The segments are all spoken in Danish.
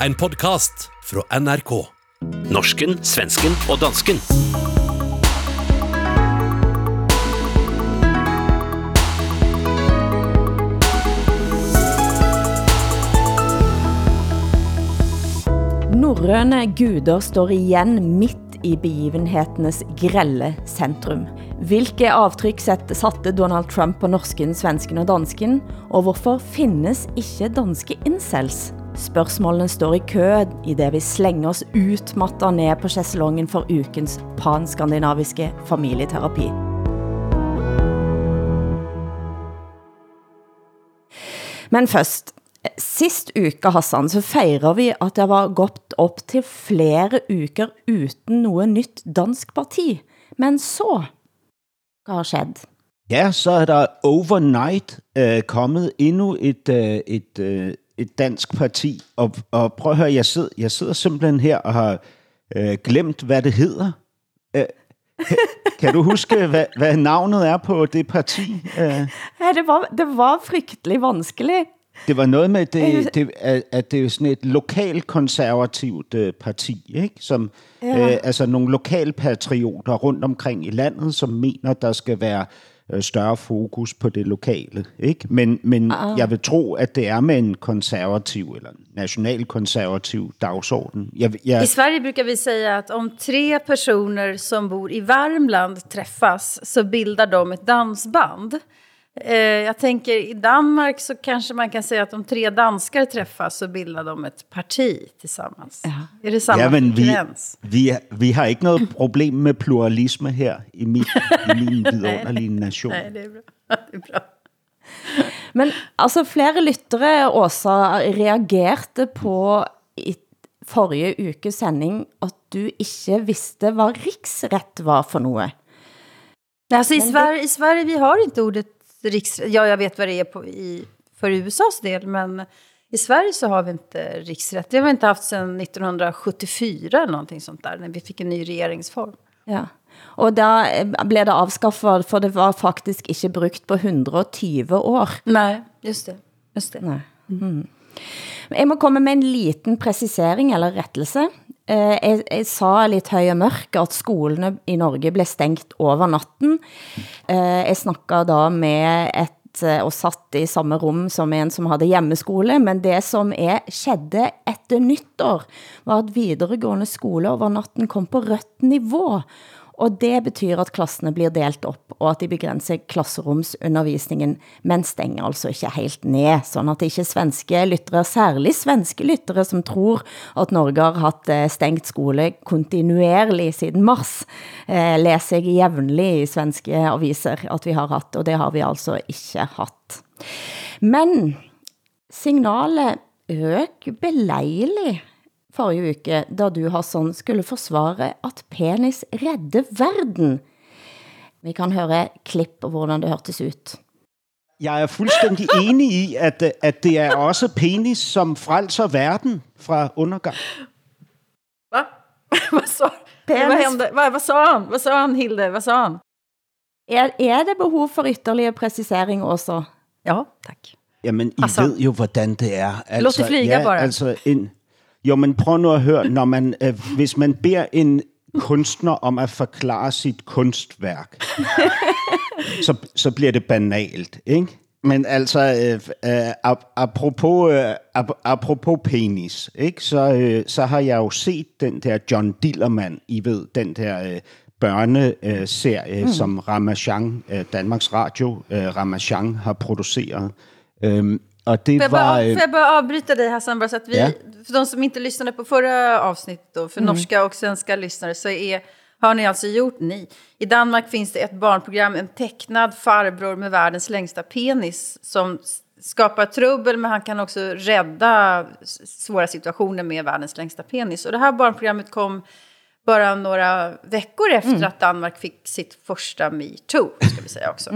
En podkast fra NRK. Norsken, svensken og dansken. Norrøne guder står igjen midt i begivenhetenes grelle centrum. Hvilke avtryk satte Donald Trump på norsken, svensken og dansken? Og hvorfor finnes ikke danske incels? Spørgsmålene står i kø i det vi slænger oss utmattet ned på chaiselongen for ukens panskandinaviske familieterapi. Men først, sist uke, Hassan, så fejrer vi, at det var gått op til flere uker uden noget nyt dansk parti. Men så, hvad har skjedd? Ja, så er der overnight øh, kommet endnu et, øh, et, øh, et dansk parti. Og, og prøv at høre, jeg sidder, jeg sidder simpelthen her og har øh, glemt, hvad det hedder. Øh, kan, du huske, hvad, hvad navnet er på det parti? Øh, Ja, det var, det var frygtelig vanskeligt. det var noget med, det, det, at, at det er sådan et lokalkonservativt øh, parti, ikke? Som, ja. øh, altså nogle lokalpatrioter rundt omkring i landet, som mener, der skal være øh, større fokus på det lokale. Ikke? Men, men uh-uh. jeg vil tro, at det er med en konservativ eller nationalkonservativ dagsorden. Jeg, jeg, I Sverige brukar vi säga att om tre personer som bor i Värmland träffas så bildar de ett dansband. Eh, jag tänker i Danmark så kanske man kan säga att om tre danskar träffas så bildar de ett parti tillsammans. Är det samma ja, men vi, vi, vi har ikke noget problem med pluralisme her i min, i min vidunderlige nation. Nej, det är bra. Det är bra. Men altså flere lyttere, Åsa, reagerte på i forrige ukes sending, at du ikke vidste, hvad riksret var for noget. Nej, Alltså i, Sverige, I Sverige vi har inte ordet riks... Ja, jag vet vad det är på, i, för USAs del, men i Sverige så har vi inte riksrätt. Det har vi inte haft sedan 1974 eller någonting sånt där, när vi fick en ny regeringsform. Ja. Og da eh, blev det afskaffet, for det var faktisk ikke brugt på 120 år. Nej, just det. Just det. Nej. Mm. Jeg må komme med en liten præcisering eller rettelse. Eh, jeg, jeg sa lidt høj og mørk, at skolene i Norge blev stengt over natten. Eh, jeg snakkede da med et eh, og satt i samme rum som en som havde hjemmeskole, men det som er skedde efter nytår, var at videregående skole over natten kom på rødt niveau, og det betyder at klassene blir delt op, og at de begrænser klasserumsundervisningen, men stænger altså ikke helt ned, sådan at ikke svenske lyttere, særlig svenske lyttere, som tror at Norge har haft eh, stængt skole kontinuerligt siden mars, eh, læser jeg jævnlig i svenske aviser, at vi har haft, og det har vi altså ikke haft. Men signalet øk belejligt forrige uke, da du, Hassan, skulle forsvare at penis redde verden. Vi kan høre klipp på, hvordan det hørtes ut. Jeg er fuldstændig enig i, at, at det er også penis, som frelser verden fra undergang. Va? vad, sa, Penis. vad, hände? Vad, vad sa han? Vad sa han, Hilde? Vad sa han? Er, er det behov for ytterligere præcisering også? Ja, tack. Jamen, I Altså- ved jo, hvordan det er. Altså, Låt det flyge ja, bare. Altså, en, jo, men prøv nu at høre, når man, øh, hvis man beder en kunstner om at forklare sit kunstværk, så, så bliver det banalt, ikke? Men altså, øh, øh, ap- apropos, øh, ap- apropos penis, ikke? Så, øh, så har jeg jo set den der John Dillermand, I ved, den der øh, børneserie, mm. som Ramachan, øh, Danmarks Radio, øh, Ramachan har produceret. Øhm, og det Får jag, var... bara, øh, får jag bara avbryta dig Hassan, bara så att vi, Ja. för de som inte lyssnade på förra avsnittet då, för norska och svenska lyssnare så är, har ni alltså gjort, ni. I Danmark finns det ett barnprogram, en tecknad farbror med världens längsta penis som skapar trubbel men han kan också rädda svåra situationer med världens längsta penis. Och det här barnprogrammet kom bara några veckor efter att Danmark fick sitt första metoo, ska vi säga också.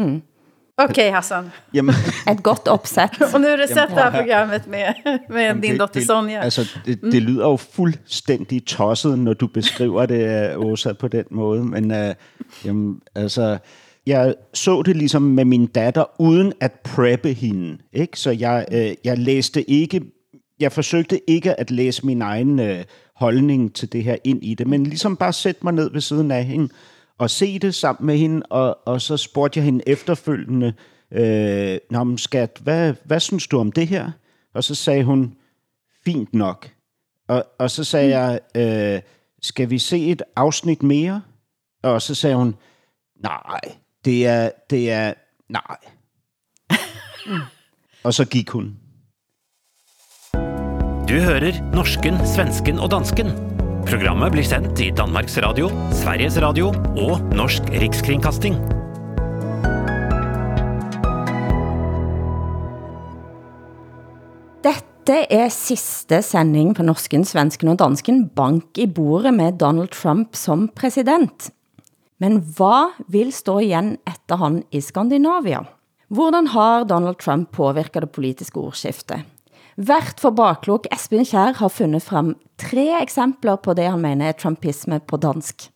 Okej Hassan, jamen, Et godt opsæt. och nu har du sett det här programmet med, med din det- dotter det, Sonja. Altså, det, det lyder jo fuldstændig tosset, når du beskriver det, øh, Åsa, på den måde. Men øh, jamen, altså, jeg så det ligesom med min datter, uden at preppe hende. Ikke? Så jeg, øh, jeg læste ikke jeg forsøgte ikke at læse min egen øh, holdning til det her ind i det, men ligesom bare sætte mig ned ved siden af hende og se det sammen med hende, og, og så spurgte jeg hende efterfølgende, øh, Nå, men skat, hvad, hvad synes du om det her? Og så sagde hun, fint nok. Og, og så sagde jeg, øh, skal vi se et afsnit mere? Og så sagde hun, nej, det er, det er, nej. og så gik hun. Du hører norsken, svensken og dansken. Programmet blir sendt i Danmarks Radio, Sveriges Radio og Norsk Rikskringkasting. Dette er sidste sending på Norsken, Svensken og Dansken bank i bordet med Donald Trump som præsident. Men hvad vil stå igen efter han i Skandinavia? Hvordan har Donald Trump påvirket det politiske ordskiftet? Vært for baklok, Espen Kjær har fundet frem tre eksempler på det, han mener er trumpisme på dansk.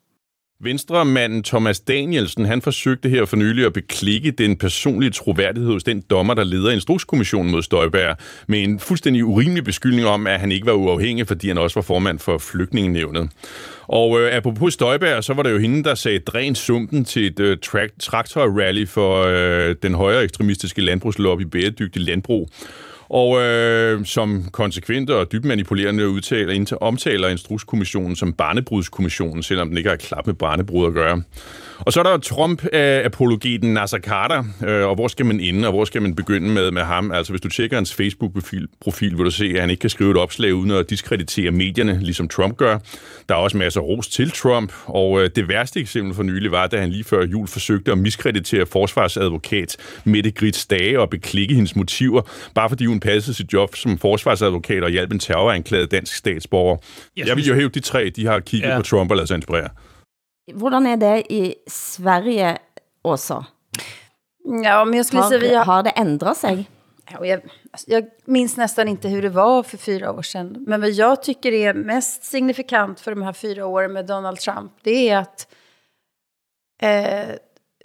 Venstremanden Thomas Danielsen, han forsøgte her for nylig at beklikke den personlige troværdighed hos den dommer, der leder Instrukskommissionen mod Støjberg, med en fuldstændig urimelig beskyldning om, at han ikke var uafhængig, fordi han også var formand for flygtningenevnet. Og øh, apropos Støjberg, så var det jo hende, der sagde dræn sumpen til et øh, traktorrally for øh, den højere ekstremistiske landbrugslobby Bæredygtig Landbrug og øh, som konsekvent og dybt manipulerende udtaler, omtaler Instrukskommissionen som barnebrudskommissionen, selvom den ikke har klap med barnebrud at gøre. Og så er der Trump-apologeten Nasser Carter, øh, og hvor skal man ende, og hvor skal man begynde med, med ham? Altså, hvis du tjekker hans Facebook-profil, profil, vil du se, at han ikke kan skrive et opslag uden at diskreditere medierne, ligesom Trump gør. Der er også masser af ros til Trump, og øh, det værste eksempel for nylig var, da han lige før jul forsøgte at miskreditere forsvarsadvokat Mette Grits Dage og beklikke hendes motiver, bare fordi hun passede sit job som forsvarsadvokat og hjalp en terroranklaget dansk statsborger. Jeg, jeg vil jo hæve de tre, de har kigget ja. på Trump og lavet sig inspirere. Hvordan er det i Sverige også? Ja, men jag skulle har, säga... Vi har... har det ändrat sig? Ja, jag, alltså, jag minns nästan inte hur det var för fyra år sedan. Men vad jag tycker är mest signifikant för de här fyra åren med Donald Trump, det är att eh,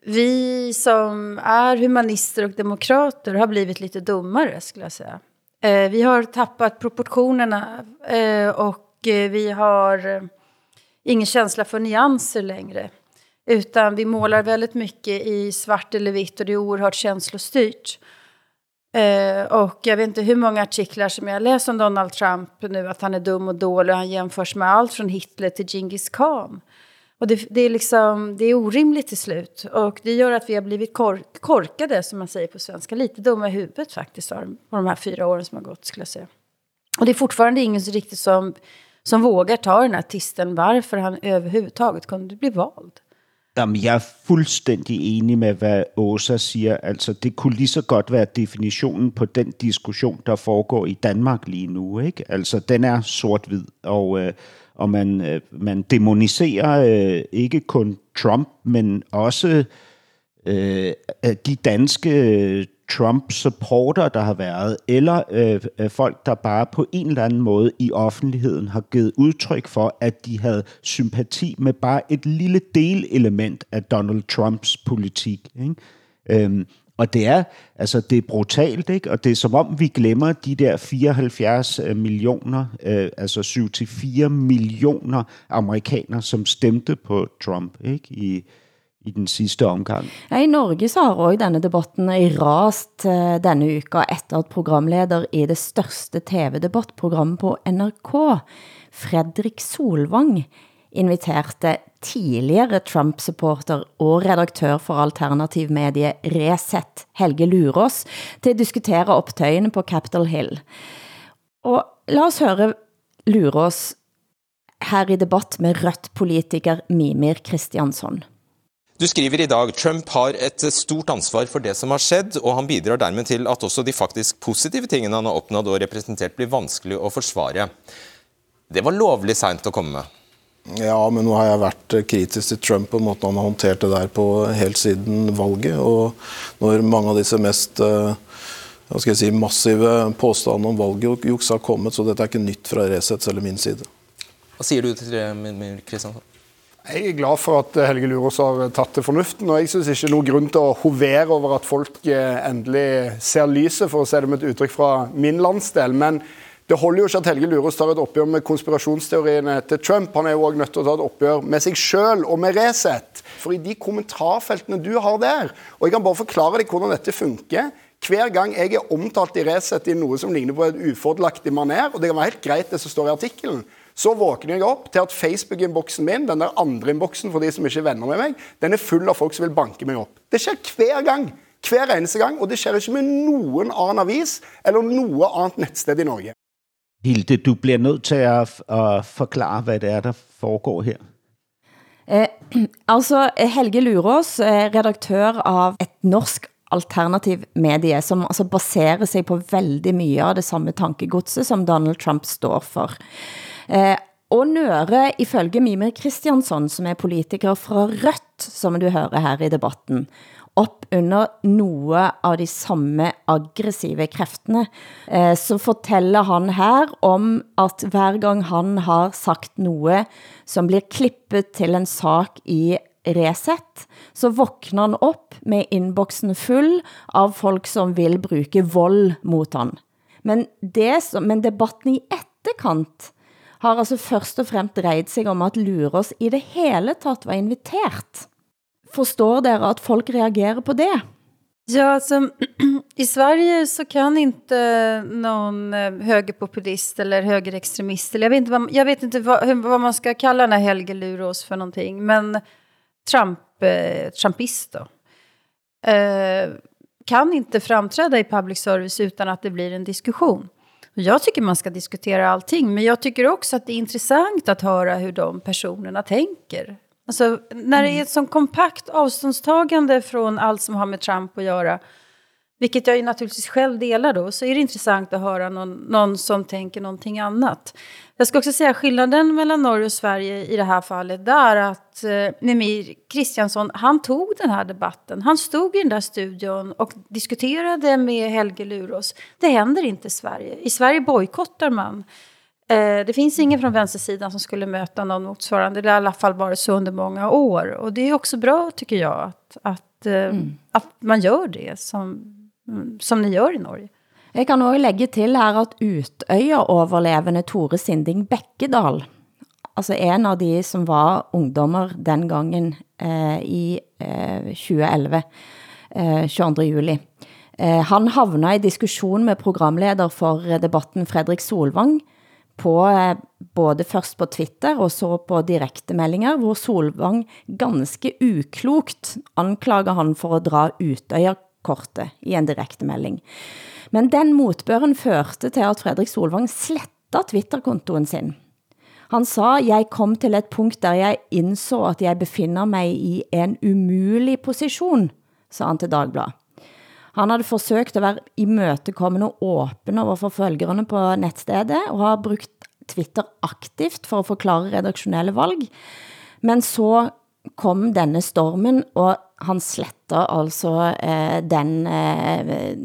vi som är humanister och demokrater har blivit lite dummare, skulle jag säga. Eh, vi har tappat proportionerna eh, och eh, vi har ingen känsla för nyanser längre. Utan vi målar väldigt mycket i svart eller vitt och det är oerhört känslostyrt. Eh, och jag vet inte hur många artiklar som jag läser om Donald Trump nu, att han är dum och dålig och han jämförs med allt från Hitler till Genghis khan. Och det, det, är liksom, det är orimligt till slut. Och det gör att vi har blivit kork, korkade, som man säger på svenska. Lite dumma i huvudet faktiskt, på de här fyra åren som har gått, skulle jag säga. Och det är fortfarande ingen så riktigt som som vågar ta den här tisten, varför han överhuvudtaget kunde bli vald. Jamen, jeg er fuldstændig enig med, hvad Åsa siger. Altså, det kunne lige så godt være definitionen på den diskussion, der foregår i Danmark lige nu. Ikke? Altså, den er sort-hvid, og, øh, og man, øh, man demoniserer øh, ikke kun Trump, men også øh, de danske øh, Trump-supporter, der har været, eller øh, øh, folk, der bare på en eller anden måde i offentligheden har givet udtryk for, at de havde sympati med bare et lille delelement af Donald Trumps politik. Ikke? Øhm, og det er, altså det er brutalt, ikke? Og det er som om, vi glemmer de der 74 øh, millioner, øh, altså 7-4 millioner amerikanere, som stemte på Trump, ikke? I, i den sidste omgang. Ja, I Norge så har også denne debatten i rast eh, denne uka efter at programleder i det største tv-debattprogram på NRK, Fredrik Solvang, inviterte tidligere Trump-supporter og redaktør for alternativ medie Reset, Helge Lurås, til at diskutere optøjene på Capitol Hill. Og lad os høre Lurås her i debatt med rødt politiker Mimir Kristiansson. Du skriver i dag Trump har et stort ansvar for det som har skjedd, og han bidrar dermed til at også de faktisk positive tingene han har oppnådd og representert blir vanskelig å forsvare. Det var lovlig sent å komme med. Ja, men nå har jeg vært kritisk til Trump og måten han har håndtert det der på helt siden valget. Og når mange av disse mest eh, hva skal jeg si, massive påstandene om valgjuks har kommet, så dette er ikke nytt fra Resets eller min side. Hva sier du til det, Kristiansson? Jeg er glad for at Helge Lurås har tatt til fornuften. og Jeg syns ikke noe grunn til å hovere over at folk eh, endelig ser lyset, for å se det med et uttrykk fra min landsdel. Men Det holder jo ikke at Helge Lurås tar et oppgjør med konspirasjonsteoriene til Trump. Han er jo òg nødt til å ta et oppgjør med seg sjøl og med Resett. For i de kommentarfeltene du har der, og jeg kan bare forklare deg hvordan dette funker hver gang jeg er omtalt i Resett i noe som ligner på et ufordelaktig maner, og det kan være helt greit det som står i artikkelen, så våkner jeg opp til at Facebook-innboksen min, den der andre innboksen for de som ikke er venner med meg, den er full av folk som vil banke meg opp. Det skjer hver gang. Hver eneste gang. Og det skjer ikke med noen annen avis eller noe annet nettsted i Norge. Hilde, du bliver nødt til at, at forklare, hvad det er, der foregår her. Eh, altså, Helge Lurås, eh, redaktør av et norsk alternativ medie, som altså baserer sig på veldig mye av det samme tankegodset, som Donald Trump står for. Eh, og Nøre, ifølge Mime Kristiansson, som er politiker fra Rødt, som du hører her i debatten, op under noe av de samme aggressive kræftene, eh, så fortæller han her om, at hver gang han har sagt noe, som blir klippet til en sak i Reset, så våkner han op med inboxen full av folk, som vil bruge vold mot han. Men, det, som- men debatten i etterkant har altså først og fremmest drejet sig om, at Lurås i det hele tatt var inviteret. Forstår dere at folk reagerer på det? Ja, alltså, i Sverige så kan inte eh, någon högerpopulist eh, eller högerextremist, eller jag vet inte vad, jag vet inte vad, hur- vad man ska kalla den här Helge Lurås för någonting, men Trump, eh, Trumpist då, eh, kan inte framträda i public service utan att det blir en diskussion. Jag tycker man ska diskutera allting, men jag tycker också att det är intressant att höra hur de personerna tänker. Alltså, när det är ett sånt kompakt avståndstagande från allt som har med Trump att göra, vilket jag ju naturligtvis själv delar då, så är det intressant att höra någon, någon som tänker någonting annat. Jag ska också säga skillnaden mellan Norge och Sverige i det här fallet, det är att eh, Mimir Kristiansson, han tog den här debatten. Han stod i den där studion och diskuterade med Helge Lurås. Det händer inte i Sverige. I Sverige bojkottar man. Eh, det finns ingen från vänstersidan som skulle möta någon motsvarande. Det har i alla fall varit så under många år. Och det är också bra, tycker jag, att, att, eh, att man gör det som, mm, som ni gör i Norge. Jeg kan også lægge til her, at Utøya-overlevende Tore Sinding Bekkedal, altså en av de som var ungdommer den gangen eh, i eh, 2011, eh, 22. juli, eh, han havna i diskussion med programleder for debatten Fredrik Solvang, på eh, både først på Twitter og så på direkte meldinger, hvor Solvang ganske uklokt anklager han for at dra Utøya-kortet i en direkte melding. Men den motbøren førte til at Fredrik Solvang sletta Twitter-kontoen sin. Han sa, jeg kom til et punkt der jeg indså at jeg befinder mig i en umulig position, sa han til Dagblad. Han havde forsøgt at være imøtekommende og åben overfor følgerne på nettstedet, og har brugt Twitter aktivt for at forklare redaktionelle valg. Men så kom denne stormen, og han sletter altså eh, den eh,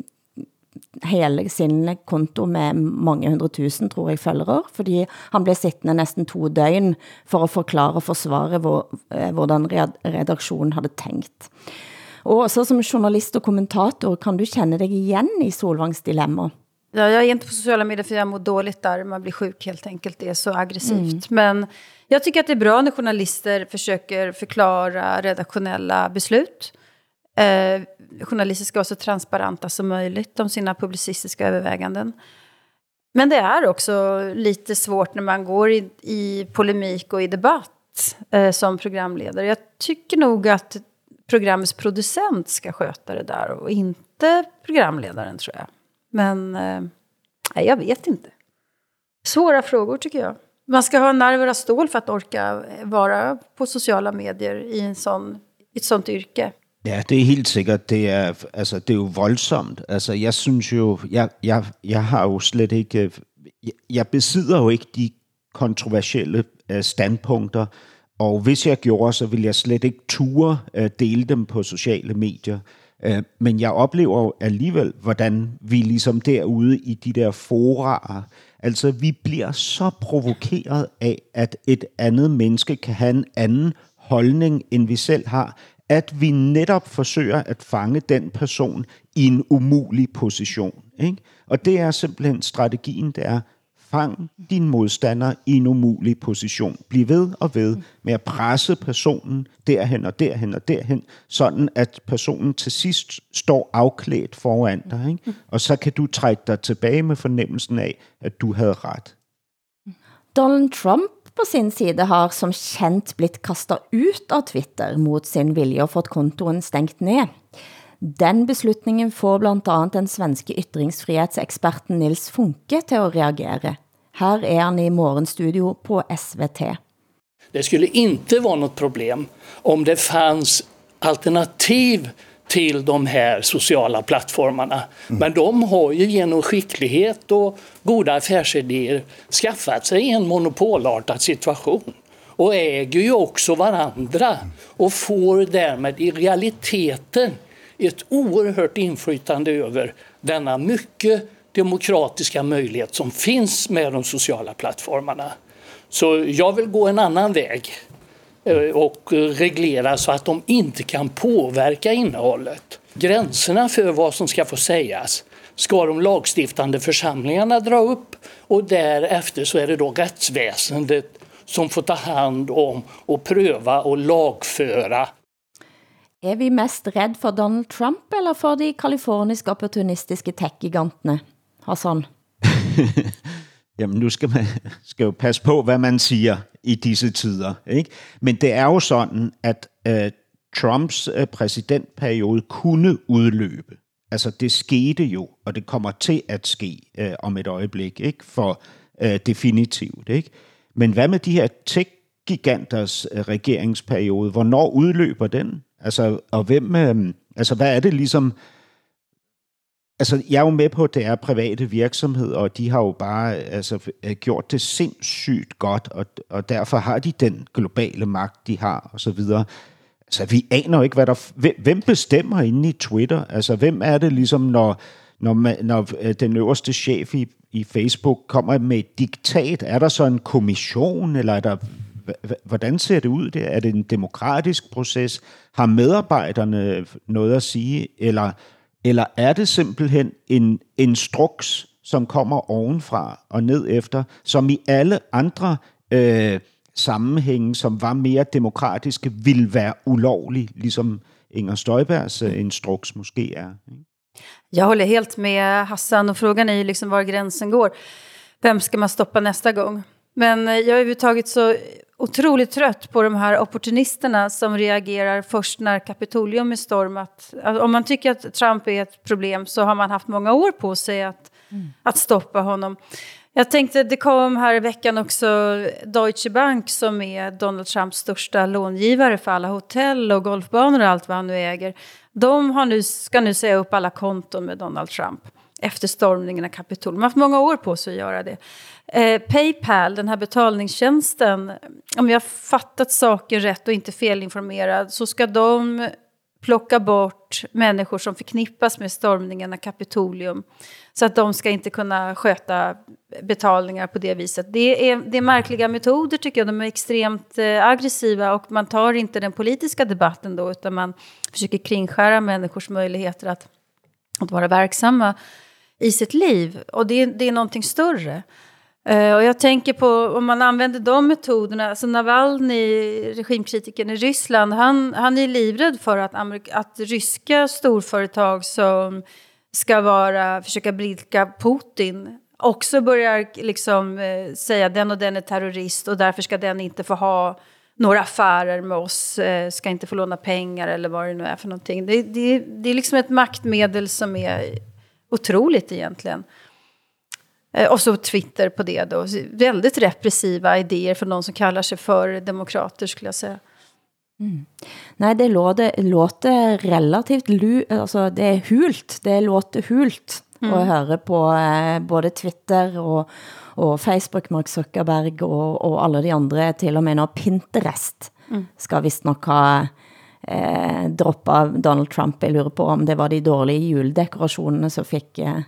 hele sin konto med mange hundre tusen, tror jeg, følgere, fordi han blev sittende næsten to døgn for at forklare og forsvare hvor, eh, hvordan red- redaksjonen havde tænkt. Og også som journalist og kommentator, kan du känna dig igen i Solvangs dilemma? Ja, jag är inte på sociala medier för jag mår dåligt där. Man blir sjuk helt enkelt. Det är så aggressivt. Men jag tycker att det är bra när journalister försöker förklara redaktionella beslut. Eh, journalister ska vara så transparenta som möjligt om sina publicistiska överväganden. Men det är också lite svårt när man går i, i polemik och i debatt eh, som programledare. Jag tycker nog att programmets producent ska sköta det där och inte programledaren tror jag. Men eh, jag vet inte. Svåra frågor tycker jag. Man ska ha nerver av stål för att orka vara på sociala medier i, en sån, i ett sånt yrke. Ja, det er helt sikkert. Det er, altså, det er jo voldsomt. Altså, jeg synes jo, jeg, jeg, jeg har jo slet ikke, øh, jeg, jeg besidder jo ikke de kontroversielle øh, standpunkter, og hvis jeg gjorde, så ville jeg slet ikke ture øh, dele dem på sociale medier. Øh, men jeg oplever jo alligevel, hvordan vi ligesom derude i de der forarer, altså vi bliver så provokeret af, at et andet menneske kan have en anden holdning, end vi selv har, at vi netop forsøger at fange den person i en umulig position. Ikke? Og det er simpelthen strategien, det er, Fang din modstander i en umulig position. Bliv ved og ved med at presse personen derhen og derhen og derhen, sådan at personen til sidst står afklædt foran dig. Ikke? Og så kan du trække dig tilbage med fornemmelsen af, at du havde ret. Donald Trump på sin side har som kendt blitt kastet ut av Twitter mot sin vilje og fått kontoen stängt ned. Den beslutningen får blandt andet den svenske ytringsfrihetseksperten Nils Funke til at reagere. Her er han i morgenstudio på SVT. Det skulle inte vara något problem om det fanns alternativ till de här sociala plattformarna. Mm. Men de har ju genom skicklighet och goda affärsidéer skaffat sig en monopolartad situation och äger ju också varandra och får därmed i realiteten ett oerhört inflytande över denna mycket demokratiska möjlighet som finns med de sociala plattformarna. Så jag vill gå en annan väg och reglera så att de inte kan påverka innehållet. Gränserna för vad som ska få sägas ska de lagstiftande församlingarna dra upp och därefter så är det då rättsväsendet som får ta hand om och pröva och lagföra Er vi mest rädd for Donald Trump eller for de kaliforniske opportunistiske tech-gigantene? Hassan? Jamen nu skal man skal jo passe på, hvad man siger i disse tider. Ikke? Men det er jo sådan, at øh, Trumps øh, præsidentperiode kunne udløbe. Altså det skete jo, og det kommer til at ske øh, om et øjeblik, ikke? for øh, definitivt. Ikke? Men hvad med de her tech-giganters øh, regeringsperiode? Hvornår udløber den? Altså, og hvem, øh, altså, hvad er det ligesom, altså, jeg er jo med på, at det er private virksomheder, og de har jo bare altså, øh, gjort det sindssygt godt, og, og derfor har de den globale magt, de har, og så videre. Altså, vi aner jo ikke, hvad der... Hvem bestemmer inde i Twitter? Altså, hvem er det ligesom, når, når, man, når øh, den øverste chef i, i Facebook kommer med et diktat? Er der så en kommission, eller er der hvordan ser det ud der? Er det en demokratisk proces? Har medarbejderne noget at sige? Eller, eller er det simpelthen en instruks, som kommer ovenfra og ned efter, som i alle andre øh, sammenhænge, som var mere demokratiske, vil være ulovlig, ligesom Inger Støjbergs øh, instruks måske er? Ikke? Jag håller helt med Hassan och frågan är ju liksom var gränsen går. Vem ska man stoppa nästa gång? Men eh, jag är överhuvudtaget så otroligt trött på de här opportunisterna som reagerar först när Kapitolium är stormat. Alltså, om man tycker att Trump är ett problem så har man haft många år på sig att, mm. att stoppa honom. Jag tänkte, det kom här i veckan också Deutsche Bank som är Donald Trumps största långivare för alla hotell och golfbanor och allt vad han nu äger. De har nu, ska nu säga upp alla konton med Donald Trump efter stormningen av Kapitolium. De har haft många år på sig att göra det. Eh, Paypal, den här betalningstjänsten, om jag fattat saker rätt och inte felinformerad så ska de plocka bort människor som förknippas med stormningen av Kapitolium. Så att de ska inte kunna sköta betalningar på det viset. Det är, det är märkliga metoder tycker jag, de är extremt eh, aggressiva och man tar inte den politiska debatten då utan man försöker kringskära människors möjligheter att, att vara verksamma i sitt liv. Och det, det är någonting större. Uh, och jag tänker på om man använder de metoderna, alltså Navalny, regimkritiken i Ryssland, han, han är livrädd för att, att ryska storföretag som ska vara, försöka blidka Putin också börjar liksom uh, säga den och den är terrorist och därför ska den inte få ha några affärer med oss, uh, ska inte få låna pengar eller vad det nu är för någonting. Det, det, det är liksom ett maktmedel som är otroligt egentligen. Eh, och så Twitter på det då. Väldigt repressiva idéer för någon som kallar sig för demokrater skulle jag säga. Mm. Nej, det låter, låter relativt lu, alltså det är hult. Det låter hult mm. att höra på eh, både Twitter och, och Facebook, Mark Zuckerberg och, och alla de andra, till och med när Pinterest mm. ska visst nog ha eh, droppet Donald Trump. Jeg lurer på om det var de dårlige juledekorationerne som fik, eh,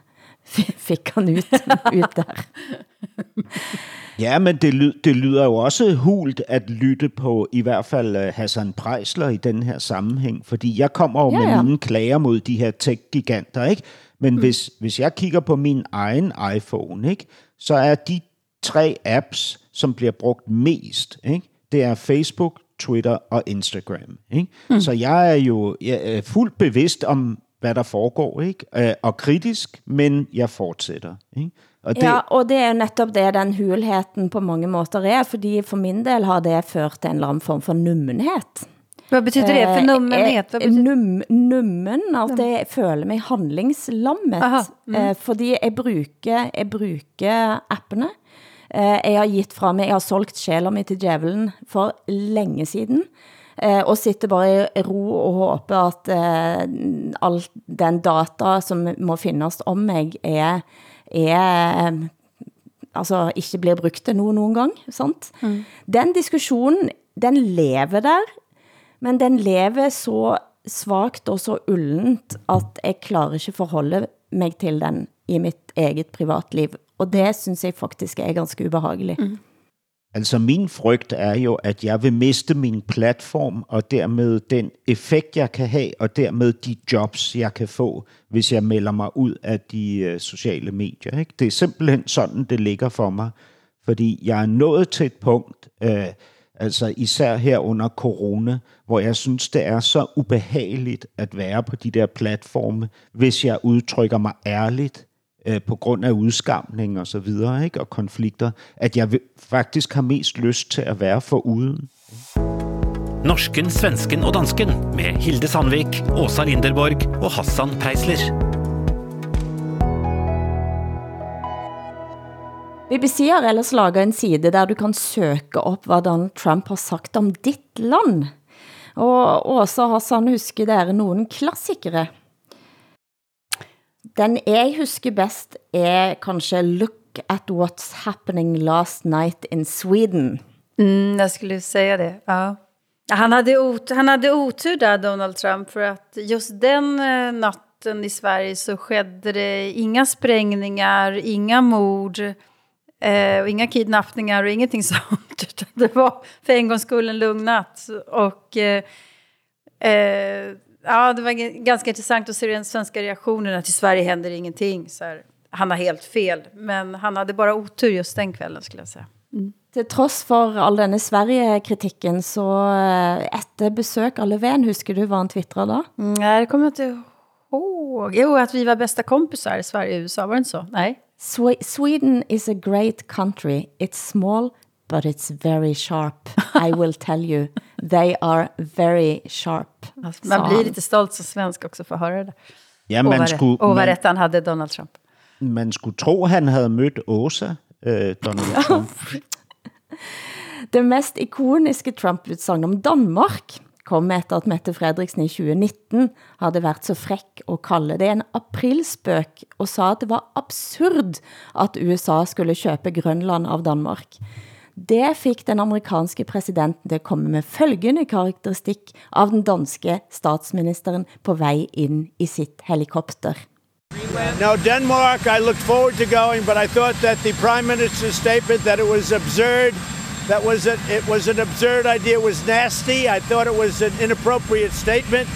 fik han ut, ut der. Ja, men det, ly det lyder jo også hult at lytte på i hvert fald uh, Hassan Preisler i den her sammenhæng, fordi jeg kommer jo ja, med ja. mine klager mod de her tech-giganter, ikke? Men mm. hvis, hvis jeg kigger på min egen iPhone, ikke, så er de tre apps, som bliver brugt mest. Ikke? Det er Facebook, Twitter og Instagram. Ikke? Mm. Så jeg er jo jeg er fuldt bevidst om, hvad der foregår, ikke? Øh, og kritisk, men jeg fortsætter. Ikke? Og det... Ja, og det er netop det den hulheten på mange måter er, fordi for min del har det ført til en eller anden form for nummenhet. Hvad betyder det for nummenhet? Eh, num, nummen, at jeg føler mig handlingslammet. Aha, mm. eh, fordi jeg bruger, jeg bruger appene. Eh, jeg har gitt fra mig, jeg har solgt sjæler mig til djævelen for længe siden. Eh, og sitter bare i ro og håber at eh, all den data, som må findes om mig, er, er altså ikke bliver brugt til nogen, nogen gang. Sant? Mm. Den diskussionen, den lever der, men den lever så svagt og så ullent, at jeg klarer ikke forholde mig til den i mit eget privatliv. Og det synes jeg faktisk er ganske ubehageligt. Mm. Altså min frygt er jo, at jeg vil miste min platform, og dermed den effekt, jeg kan have, og dermed de jobs, jeg kan få, hvis jeg melder mig ud af de øh, sociale medier. Ikke? Det er simpelthen sådan, det ligger for mig. Fordi jeg er nået til et punkt, øh, altså især her under corona, hvor jeg synes, det er så ubehageligt at være på de der platforme, hvis jeg udtrykker mig ærligt, øh, på grund af udskamning og så videre, ikke? og konflikter, at jeg faktisk har mest lyst til at være for uden. Norsken, svensken og dansken med Hilde Sandvik, Åsa Linderborg og Hassan Preisler. BBC har ellers laget en side, der du kan søge op, hvad Donald Trump har sagt om dit land. Og Åsa Hassan, husker dere nogle klassikere? Den jeg husker best er kanskje Look at what's happening last night in Sweden. Mm, jag skulle säga det, ja. Han hade, ot han hade otur där, Donald Trump, för att just den eh, natten i Sverige så skedde det inga sprängningar, inga mord, eh, och inga kidnappningar och ingenting sånt. Utan det var för en gångs skull en lugn natt. Och eh, eh, Ja, det var ganska intressant att se den svenska reaktionen att i Sverige händer ingenting. Så här, han har helt fel, men han hade bara otur just den kvällen skulle jag säga. Mm. Til trods for all denne Sverige-kritikken, så eh, efter besøg av Löfven, husker du vad han twittrade då? Mm, nej, det kommer jag inte ihåg. Jo, att vi var bästa kompisar i Sverige och USA, var det inte så? Nej. Sweden is a great country. It's small, but it's very sharp. I will tell you, they are very sharp. Alltså, man blir lite stolt som svensk också för att höra det. Ja, man och skulle, och vad rätt han hade Donald Trump. Man skulle tro, han havde mødt Åsa, øh, Donald Trump. det mest ikoniske Trump-utsagn om Danmark kom efter at Mette Frederiksen i 2019 havde været så fræk og kalde det en aprilspøk og sa at det var absurd at USA skulle købe Grønland av Danmark. Det fik den amerikanske præsidenten til at komme med følgende karakteristik av den danske statsministeren på vej ind i sit helikopter. Now, Denmark, I looked forward to going, but I thought that the Prime Minister's statement that it was absurd, that was a, it was an absurd idea, it was nasty. I thought it was an inappropriate statement.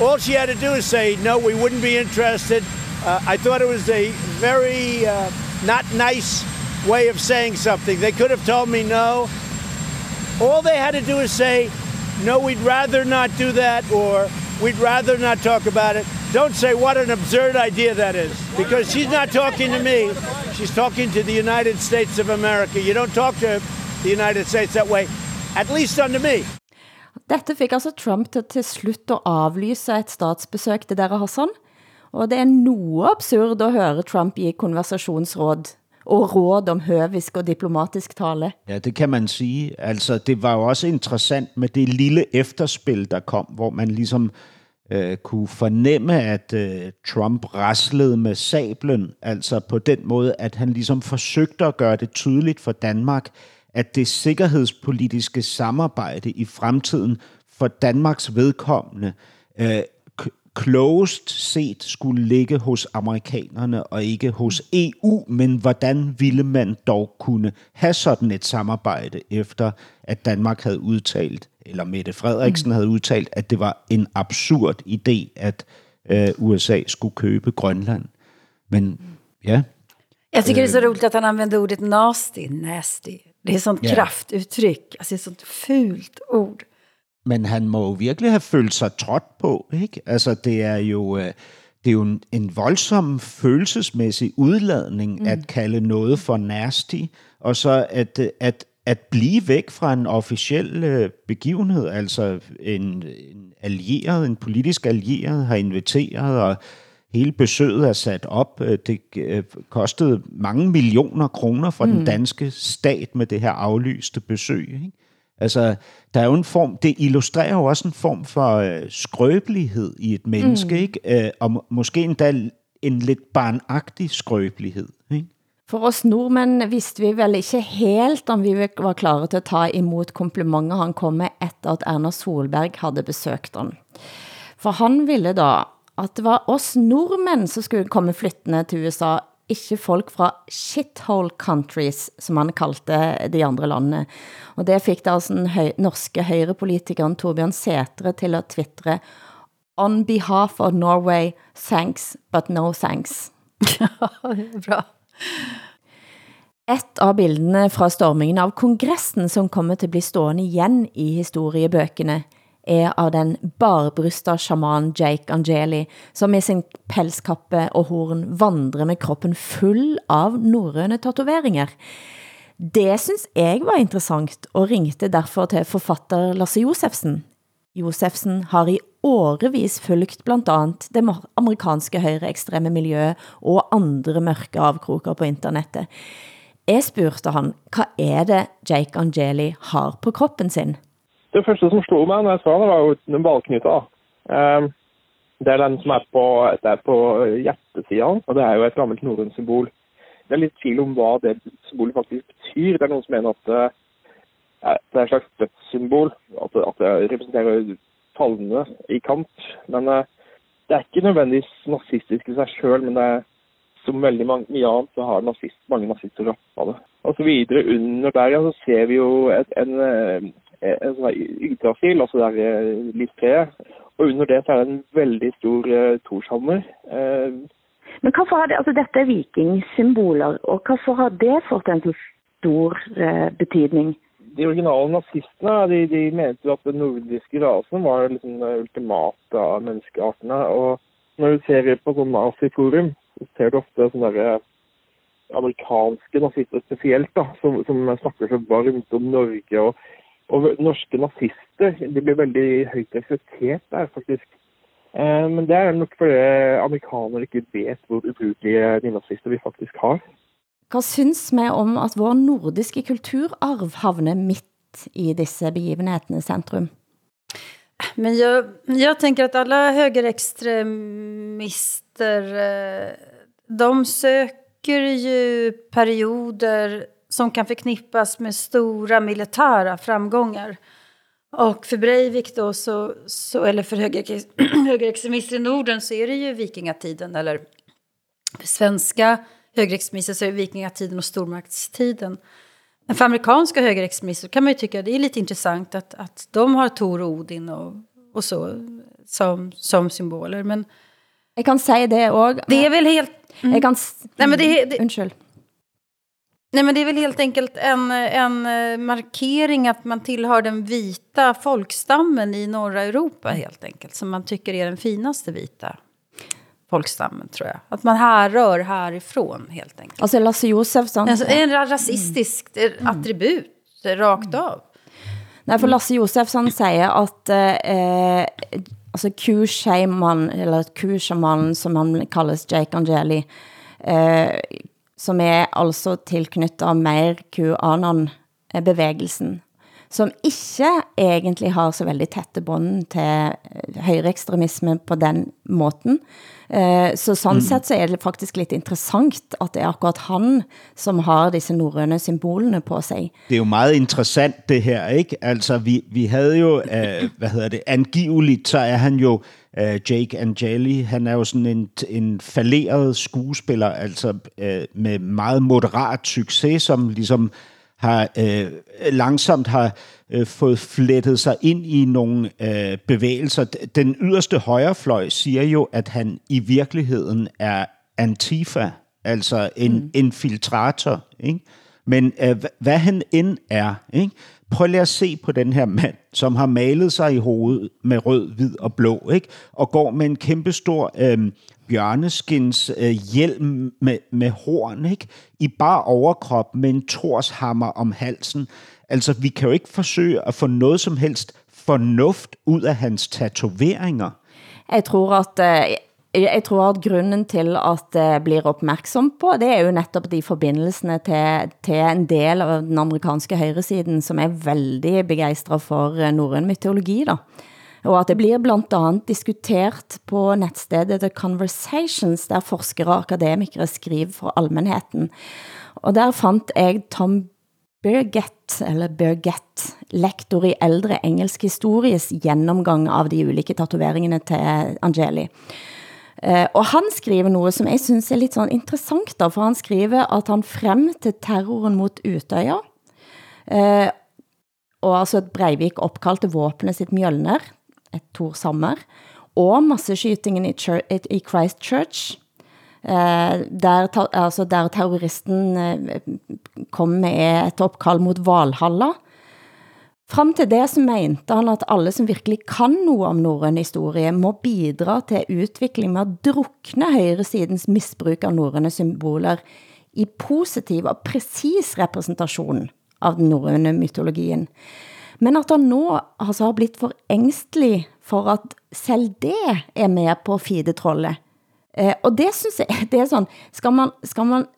All she had to do is say, no, we wouldn't be interested. Uh, I thought it was a very uh, not nice way of saying something. They could have told me no. All they had to do is say, no, we'd rather not do that, or we'd rather not talk about it. Don't say what an absurd idea that is, because she's not talking to me. She's talking to the United States of America. You don't talk to the United States that way, at least under me. Dette fik altså Trump til, til slut at aflyse et statsbesøg til dere Hassan, og det er noe absurd at høre Trump i konversationsråd og råd om høvisk og diplomatisk tale. Ja, det kan man sige. Altså, det var jo også interessant med det lille efterspil, der kom, hvor man ligesom øh, kunne fornemme, at øh, Trump raslede med sablen, altså på den måde, at han ligesom forsøgte at gøre det tydeligt for Danmark, at det sikkerhedspolitiske samarbejde i fremtiden for Danmarks vedkommende øh, klogest set skulle ligge hos amerikanerne og ikke hos EU, men hvordan ville man dog kunne have sådan et samarbejde, efter at Danmark havde udtalt, eller Mette Frederiksen mm. havde udtalt, at det var en absurd idé, at øh, USA skulle købe Grønland. Men ja. Jag tycker det är så roligt att han använder ordet nasty, nasty. Det är et sånt Ja. kraftuttryck, alltså et sånt fult ord. Men han må jo virkelig have følt sig trådt på, ikke? Altså, det er jo, øh, det er jo en, en voldsom følelsesmæssig udladning mm. at kalde noget for nasty, og så at, øh, at, at blive væk fra en officiel øh, begivenhed, altså en, en allieret, en politisk allieret har inviteret, og hele besøget er sat op. Det øh, kostede mange millioner kroner for mm. den danske stat med det her aflyste besøg, ikke? Altså, der er jo en form, det illustrerer jo også en form for øh, skrøbelighed i et menneske, mm. ikke? Øh, og må- måske endda en lidt barnagtig skrøbelighed, ikke? For oss nordmenn vidste vi vel ikke helt om vi var klare til at ta imod komplimenter han kom med efter at Erna Solberg havde besøgt han. For han ville da at det var oss nordmenn som skulle komme flyttende til USA, ikke folk fra shithole countries, som han kaldte de andre landene. Og det fik da altså den høy norske høyrepolitikeren Torbjørn Sætre til at twittre On behalf of Norway, thanks, but no thanks. det bra. Et av bildene fra stormingen av kongressen som kommer til at bli stående igen i historiebøkene, er av den barbrysta shaman Jake Angeli, som med sin pelskappe og horn vandrer med kroppen full av norrøne tatoveringer. Det synes jeg var interessant, og ringte derfor til forfatter Lasse Josefsen. Josefsen har i årevis fulgt blandt andet det ma- amerikanske høyreekstreme miljøet og andre mørke avkroker på internettet. Jeg spurgte han, hvad er det Jake Angeli har på kroppen sin? Det første som slo meg når jeg så det, var jo den ballknyta. Um, ehm, det er den som er på, det er på hjertesida, og det er jo et gammelt norrønt symbol. Det er litt tvil om hva det symbolet faktisk betyr. Det er noen som mener at eh, det er, det er et slags dødssymbol, at det, at det representerer falne i kamp. Men eh, det er ikke nødvendigvis nazistisk i seg sjøl, men det er som veldig mange, mye annet, så har nazist, mange nazister rappa det. Og så videre under der, ja, så ser vi jo et, en, eh, eh, sånn der Yggdrasil, altså der eh, livstreet. Og under det så er det en veldig stor eh, torshammer. Eh, Men hvorfor har det, altså dette er vikingsymboler, og hvorfor har det fått en så stor eh, betydning? de originale nazistene de, de mente at den nordiske rasen var liksom den ultimate av menneskeartene. Og når du ser på sånn naziforum, så ser du ofte sånne der, eh, amerikanske nazister spesielt, da, som, som snakker så varmt om Norge. Og, og norske nazister de blir veldig høyt respektert der, faktisk. Eh, men det er nok fordi amerikanere ikke vet hvor ubrukelige de nazister vi faktisk har. Hvad synes vi om at vår nordiske kulturarv havner midt i disse begivenheternes centrum? Men jag, jag tänker att alla högerextremister, eh, de söker ju perioder som kan förknippas med stora militära framgångar. Och för Breivik då, så, så, eller för höger, högerextremister i Norden så är det ju vikingatiden. Eller för svenska högerextremister så är det vikingatiden och stormaktstiden. Men för amerikanska högerextremister kan man ju tycka det är lite intressant att, att de har Tor och Odin och, och så som, som symboler. Men Jeg kan sige det også. det är väl helt... Mm. Jeg kan... s- Nej, men det, det, Undskyld. Nej, men det är väl helt enkelt en, en eh, markering att man tillhör den vita folkstammen i norra Europa helt enkelt. Som man tycker är den finaste vita folkstammen tror jag. Att man härrör härifrån helt enkelt. Altså Lasse Josefsson... Alltså, det är en rasistisk mm. attribut eh, rakt av. Nej, for Lasse Josefsson siger at eh, altså Q-shaman, eller Q-shaman, som han kaldes Jake Angeli, eh, som er altså tilknyttet mer QAnon-bevægelsen, som ikke egentlig har så veldig tætte bånd til eh, på den måten. Eh, Så sådan mm. sett så er det faktisk lidt interessant, at det er akkurat han, som har disse norrøne symbolene på sig. Det er jo meget interessant det her, ikke? Altså, vi, vi havde jo, øh, hvad hedder det, angiveligt, så er han jo, øh, Jake Angeli, han er jo sådan en, en falderet skuespiller, altså øh, med meget moderat succes, som ligesom har øh, langsomt har øh, fået flettet sig ind i nogle øh, bevægelser. Den yderste højrefløj siger jo, at han i virkeligheden er Antifa, altså en mm. infiltrator. Ikke? Men øh, hva- hvad han end er, ikke? prøv lige at se på den her mand, som har malet sig i hovedet med rød, hvid og blå, ikke? og går med en kæmpestor øh, bjørneskins øh, hjelm med, med horn, ikke? i bare overkrop med en torshammer om halsen. Altså, vi kan jo ikke forsøge at få noget som helst fornuft ud af hans tatoveringer. Jeg tror at øh jeg tror at grunden til at det blir opmærksom på, det er jo netop de forbindelsene til, til en del av den amerikanske højresiden, som er veldig begejstret for øh, norrøn mytologi da. Og at det bliver blandt andet diskutert på netstedet The Conversations, der forskere og akademikere skriver for almenheten. Og der fandt jeg Tom Birgett, eller Birgett, lektor i ældre engelsk histories gennemgang av de ulike tatoveringene til Angeli. Uh, og han skriver noget, som jeg synes er lidt sådan interessant, da, for han skriver, at han frem til terroren mot Utøya, uh, og altså at Breivik opkaldte våpenet sitt Mjølner, et Tor Sammer, og masseskytingen i, i Christchurch, eh, der, altså der terroristen eh, kom med et opkald mot Valhalla, Frem til det så mente han at alle som virkelig kan noe om norrøn historie må bidra til utvikling med at drukne højresidens misbruk av norrøne symboler i positiv og præcis representation av den norrøne mytologien. Men at han nå altså, har blitt for ængstelig for at selv det er med på at fide. Eh, og det synes jeg, det er sådan, skal man, skal man,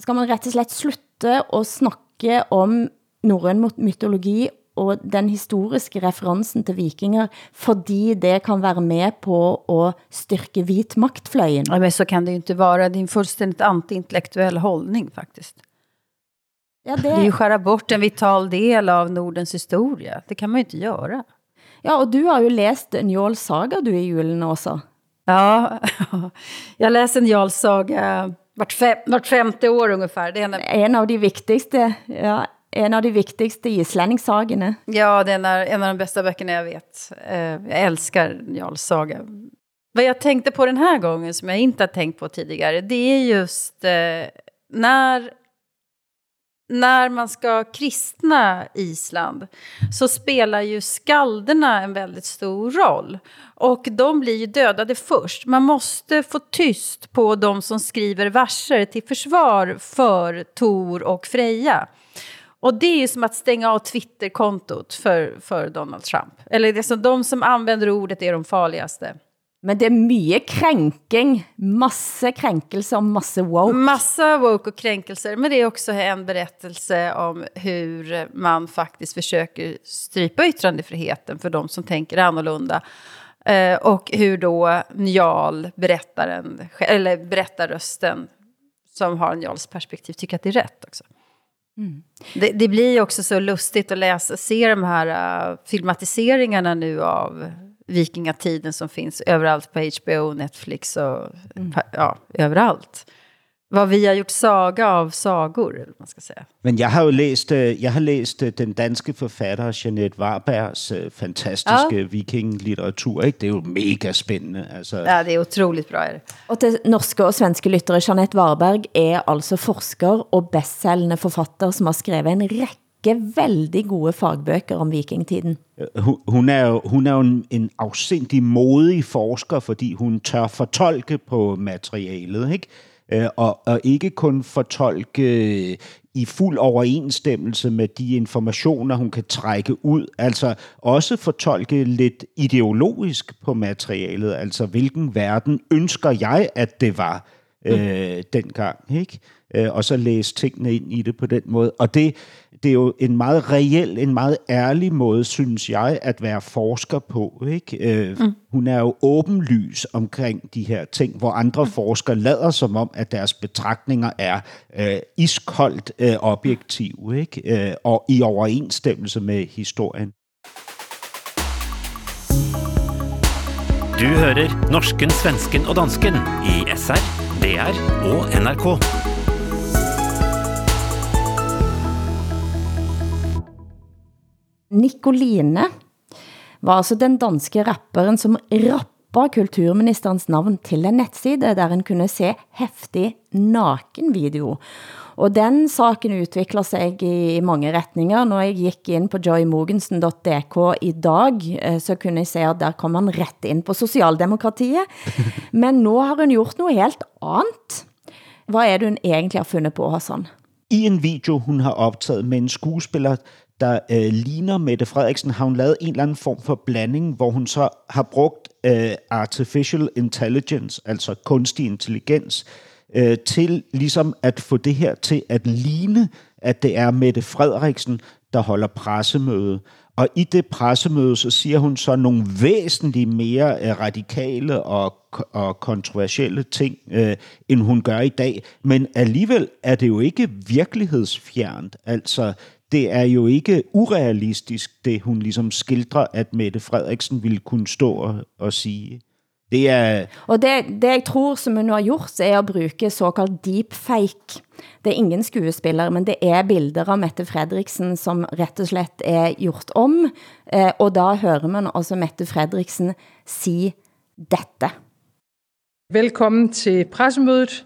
skal man rett og slett slutte at snakke om norrøn mytologi og den historiske referensen til vikinger, fordi det kan være med på at styrke hvit magtfløjen. Ja, men så kan det ju inte vara din fullständigt antiintellektuell hållning faktiskt. Ja, Det är ju skära bort en vital del av Nordens historia. Det kan man ju inte göra. Ja, og du har jo læst Njål Saga du i julen også. Ja, jag läser en Jarls saga vart, fem, vart femte år ungefär. Det är en, En av de vigtigste, ja, en av de vigtigste islänningssagene. ja, det är en, av- en av de bästa böckerna jag vet. Eh, jag älskar Jarls saga. Vad jag tänkte på den här gången, som jag inte har tänkt på tidigare, det är just eh, när, när man ska kristna Island så spelar ju skalderna en väldigt stor roll. Och de blir ju dödade först. Man måste få tyst på de som skriver verser till försvar för Tor och Freja. Och det är ju som att stänga av Twitterkontot för, för Donald Trump. Eller det som de som använder ordet är de farligaste. Men det er mye kränking, masse kränkelse og masse woke. Massa woke och kränkelser, men det är också en berättelse om hur man faktiskt försöker strypa yttrandefriheten för de som tänker annorlunda. Eh, och hur då Njal, berättaren, eller berättarrösten som har Njals perspektiv, tycker att det är rätt också. Mm. Det, det blir också så lustigt att läsa, se de här uh, filmatiseringarna nu av vikingatiden som överallt överallt på HBO, Netflix och pa- ja, överallt. Vad vi har gjort saga av sagor, eller man ska säga. Men jeg har jo læst, øh, jeg har læst øh, den danske forfatter Jeanette Warbergs øh, fantastiske Ja. vikinglitteratur. Ikke? Det er jo mega spændende. Altså, Ja, det är otroligt bra. Är det. Og til norske og svenske lyttere, Jeanette Warberg er altså forsker og bestsellende forfatter, som har skrevet en række vældig gode fagbøger om vikingtiden. Hun, er jo, hun er jo en, en afsindig modig forsker, fordi hun tør fortolke på materialet, ikke? Øh, Og, og ikke kun fortolke øh, i fuld overensstemmelse med de informationer, hun kan trække ud, altså også fortolke lidt ideologisk på materialet, altså hvilken verden ønsker jeg, at det var øh, dengang, ikke? Øh, og så læse tingene ind i det på den måde. Og det, det er jo en meget reel, en meget ærlig måde, synes jeg, at være forsker på. Ikke? Øh, mm. Hun er jo åbenlys omkring de her ting, hvor andre forskere lader som om, at deres betragtninger er øh, iskoldt øh, objektive ikke? Øh, og i overensstemmelse med historien. Du hører norsken, svensken og dansken i SR, DR og NRK. Nicoline var altså den danske rapperen, som kopper kulturministerens navn til en nettside, der en kunne se heftig nakenvideo. Og den saken utvikler sig i, i mange retninger. Når jeg gik ind på joymogensen.dk i dag, eh, så kunne jeg se, at der kom han ret ind på Socialdemokratiet. Men nu har hun gjort noget helt andet. Hvad er det, hun egentlig har fundet på, Hassan? I en video, hun har optaget med en skuespiller, der øh, ligner Mette Frederiksen, har hun lavet en eller anden form for blanding, hvor hun så har brugt øh, artificial intelligence, altså kunstig intelligens, øh, til ligesom at få det her til at ligne, at det er Mette Frederiksen, der holder pressemøde. Og i det pressemøde, så siger hun så nogle væsentligt mere øh, radikale og, og kontroversielle ting, øh, end hun gør i dag. Men alligevel er det jo ikke virkelighedsfjernt. Altså, det er jo ikke urealistisk, det hun ligesom skildrer, at Mette Frederiksen ville kunne stå og, og sige. Det er... Og det, det jeg tror, som hun har gjort, er at bruge såkaldt deepfake. Det er ingen skuespiller, men det er bilder av Mette Frederiksen, som rett og slett er gjort om. Eh, og da hører man altså Mette Frederiksen sige dette. Velkommen til pressemødet.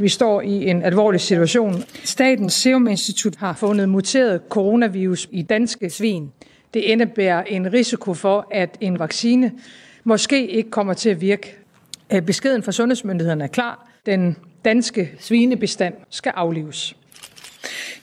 Vi står i en alvorlig situation. Statens Serum Institut har fundet muteret coronavirus i danske svin. Det indebærer en risiko for, at en vaccine måske ikke kommer til at virke. Øh, beskeden fra sundhedsmyndighederne er klar. Den danske svinebestand skal aflives.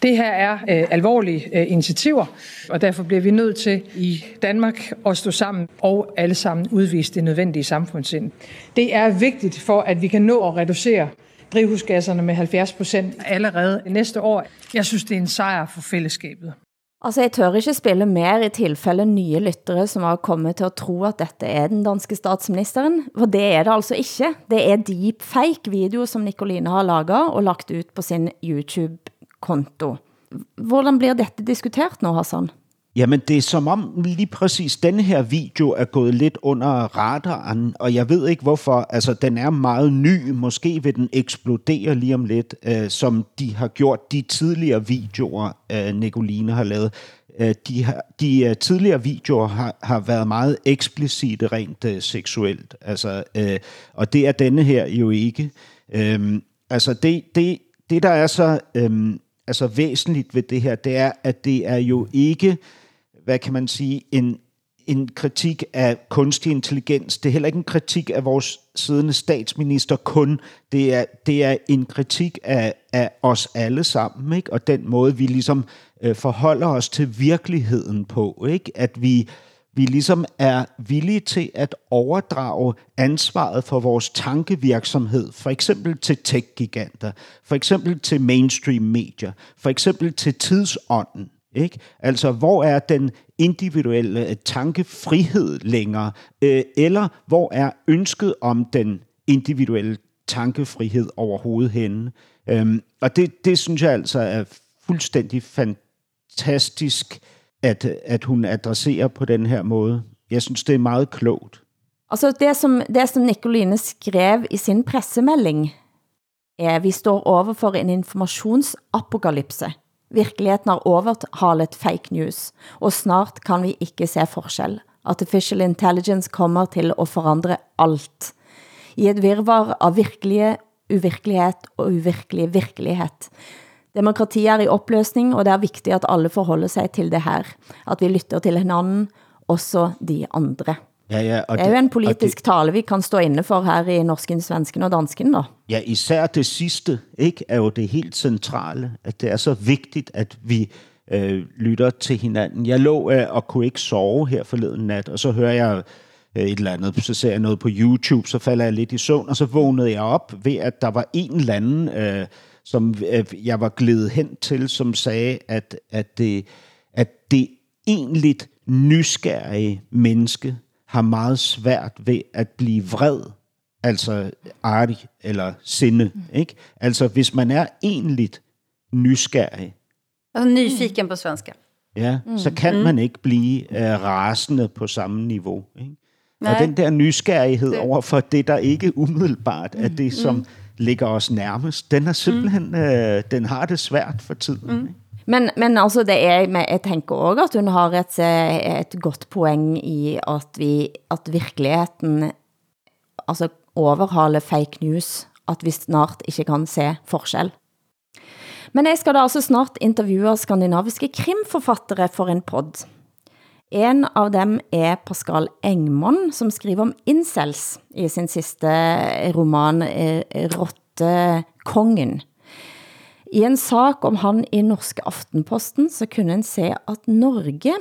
Det her er øh, alvorlige øh, initiativer, og derfor bliver vi nødt til i Danmark at stå sammen og alle sammen udvise det nødvendige samfundssind. Det er vigtigt for, at vi kan nå at reducere drivhusgasserne med 70 procent allerede næste år. Jeg synes, det er en sejr for fællesskabet. Altså, jeg tør ikke spille mere i tilfælde nye lyttere, som har kommet til at tro, at dette er den danske statsministeren. For det er det altså ikke. Det er deepfake video, som Nicoline har laget og lagt ut på sin YouTube-konto. Hvordan bliver dette diskuteret nu, Hassan? Jamen, det er som om lige præcis denne her video er gået lidt under radaren, og jeg ved ikke hvorfor. Altså, den er meget ny. Måske vil den eksplodere lige om lidt, øh, som de har gjort de tidligere videoer, øh, Nicoline har lavet. Øh, de, har, de øh, tidligere videoer har, har været meget eksplicite rent øh, seksuelt. Altså, øh, og det er denne her jo ikke. Øh, altså, det, det, det der er så... Øh, altså væsentligt ved det her, det er, at det er jo ikke hvad kan man sige, en, en kritik af kunstig intelligens. Det er heller ikke en kritik af vores siddende statsminister kun. Det er, det er en kritik af, af os alle sammen, ikke? og den måde, vi ligesom øh, forholder os til virkeligheden på. Ikke? At vi, vi ligesom er villige til at overdrage ansvaret for vores tankevirksomhed, for eksempel til tech-giganter, for eksempel til mainstream medier, for eksempel til tidsånden. Ikke? Altså, hvor er den individuelle øh, tankefrihed længere? Øh, eller hvor er ønsket om den individuelle tankefrihed overhovedet henne? Øhm, og det, det synes jeg altså er fuldstændig fantastisk, at, at hun adresserer på den her måde. Jeg synes, det er meget klogt. Altså det som, det som Nicoline skrev i sin pressemelding, er, at vi står over for en informationsapokalypse. Virkeligheten har overhalet fake news, og snart kan vi ikke se forskel. Artificial intelligence kommer til at forandre alt. I et virvar av virkelige uvirkelighed og uvirkelige virkelighed. Demokrati er i opløsning, og det er vigtigt, at alle forholder sig til det her. At vi lytter til hinanden, også de andre. Ja, ja, og det er jo en politisk det, tale, vi kan stå inde for her i norsken, svensken og dansken. Da. Ja, især det sidste ikke, er jo det helt centrale, at det er så vigtigt, at vi øh, lytter til hinanden. Jeg lå øh, og kunne ikke sove her forleden nat, og så hører jeg øh, et eller andet, så ser jeg noget på YouTube, så falder jeg lidt i søvn, og så vågnede jeg op ved, at der var en eller anden, øh, som øh, jeg var glædet hen til, som sagde, at, at, det, at det egentlig nysgerrige menneske, har meget svært ved at blive vred, altså artig eller sinde. Mm. Ikke? Altså hvis man er enligt nysgerrig. Altså nyfiken på svenska. Ja, mm. så kan mm. man ikke blive uh, rasende på samme niveau. Ikke? Nej. Og den der nysgerrighed det. over for det, der ikke umiddelbart er det, som mm. ligger os nærmest, den er simpelthen, mm. uh, den har det svært for tiden. Mm. Ikke? Men, men altså det er, jeg tænker også at hun har et, et godt poeng i at, vi, at virkeligheden altså overhaler fake news, at vi snart ikke kan se forskel. Men jeg skal da altså snart interviewe skandinaviske krimforfattere for en podd. En av dem er Pascal Engmon, som skriver om incels i sin sidste roman eh, Rotte Kongen. I en sak om han i Norske Aftenposten, så kunne en se at Norge,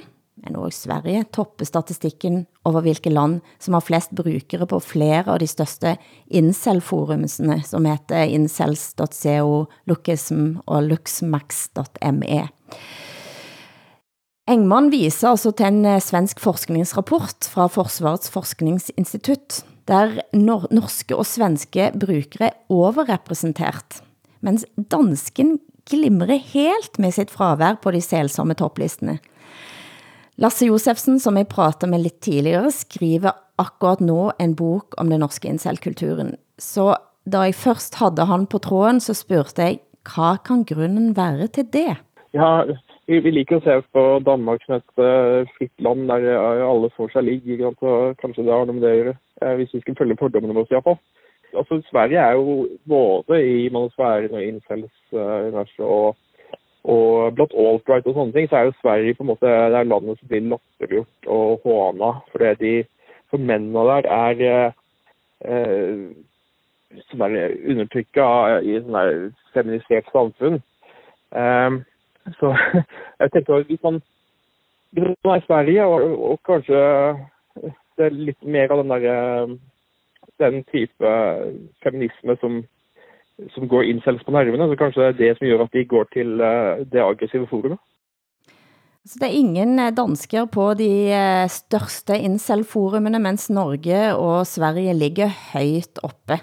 men også Sverige, topper statistikken over hvilke land som har flest brukere på flere av de største incel-forumsene, som heter incels.co, Lookism og luxmax.me. Engman viser altså til en eh, svensk forskningsrapport fra Forsvarets Forskningsinstitut, der norske og svenske brukere er overrepresentert mens dansken glimrer helt med sit fravær på de selsomme topplistene. Lasse Josefsen, som jeg prater med lidt tidligere, skriver akkurat nå en bok om den norske incelkulturen. Så da jeg først havde han på tråden, så spurgte jeg, hvad kan grunden være til det? Ja, vi, vi liker å se på Danmark som et uh, fritt land der eh, alle får sig ligg. ikke? Så kanskje det har noe med det å gjøre, eh, hvis vi skal følge fordommene våre i hvert fall. Altså, Sverige er jo både i manusfæren og incels-universet og og blant alt-right og sånne ting, så er jo Sverige på en måte det er landet som blir latterliggjort og håna. Fordi de, for mennene der er eh, som er undertrykka i sånn der feminisert samfunn. Um, så jeg tenker at hvis man, hvis man er i Sverige, og, og kanskje det er litt mer av den der eh, den type feminisme som som går incels på nervene, så kanskje det er det som gjør at de går til uh, det aggressive forumet. Så det er ingen eh, dansker på de eh, største incel-forumene, mens Norge og Sverige ligger højt oppe.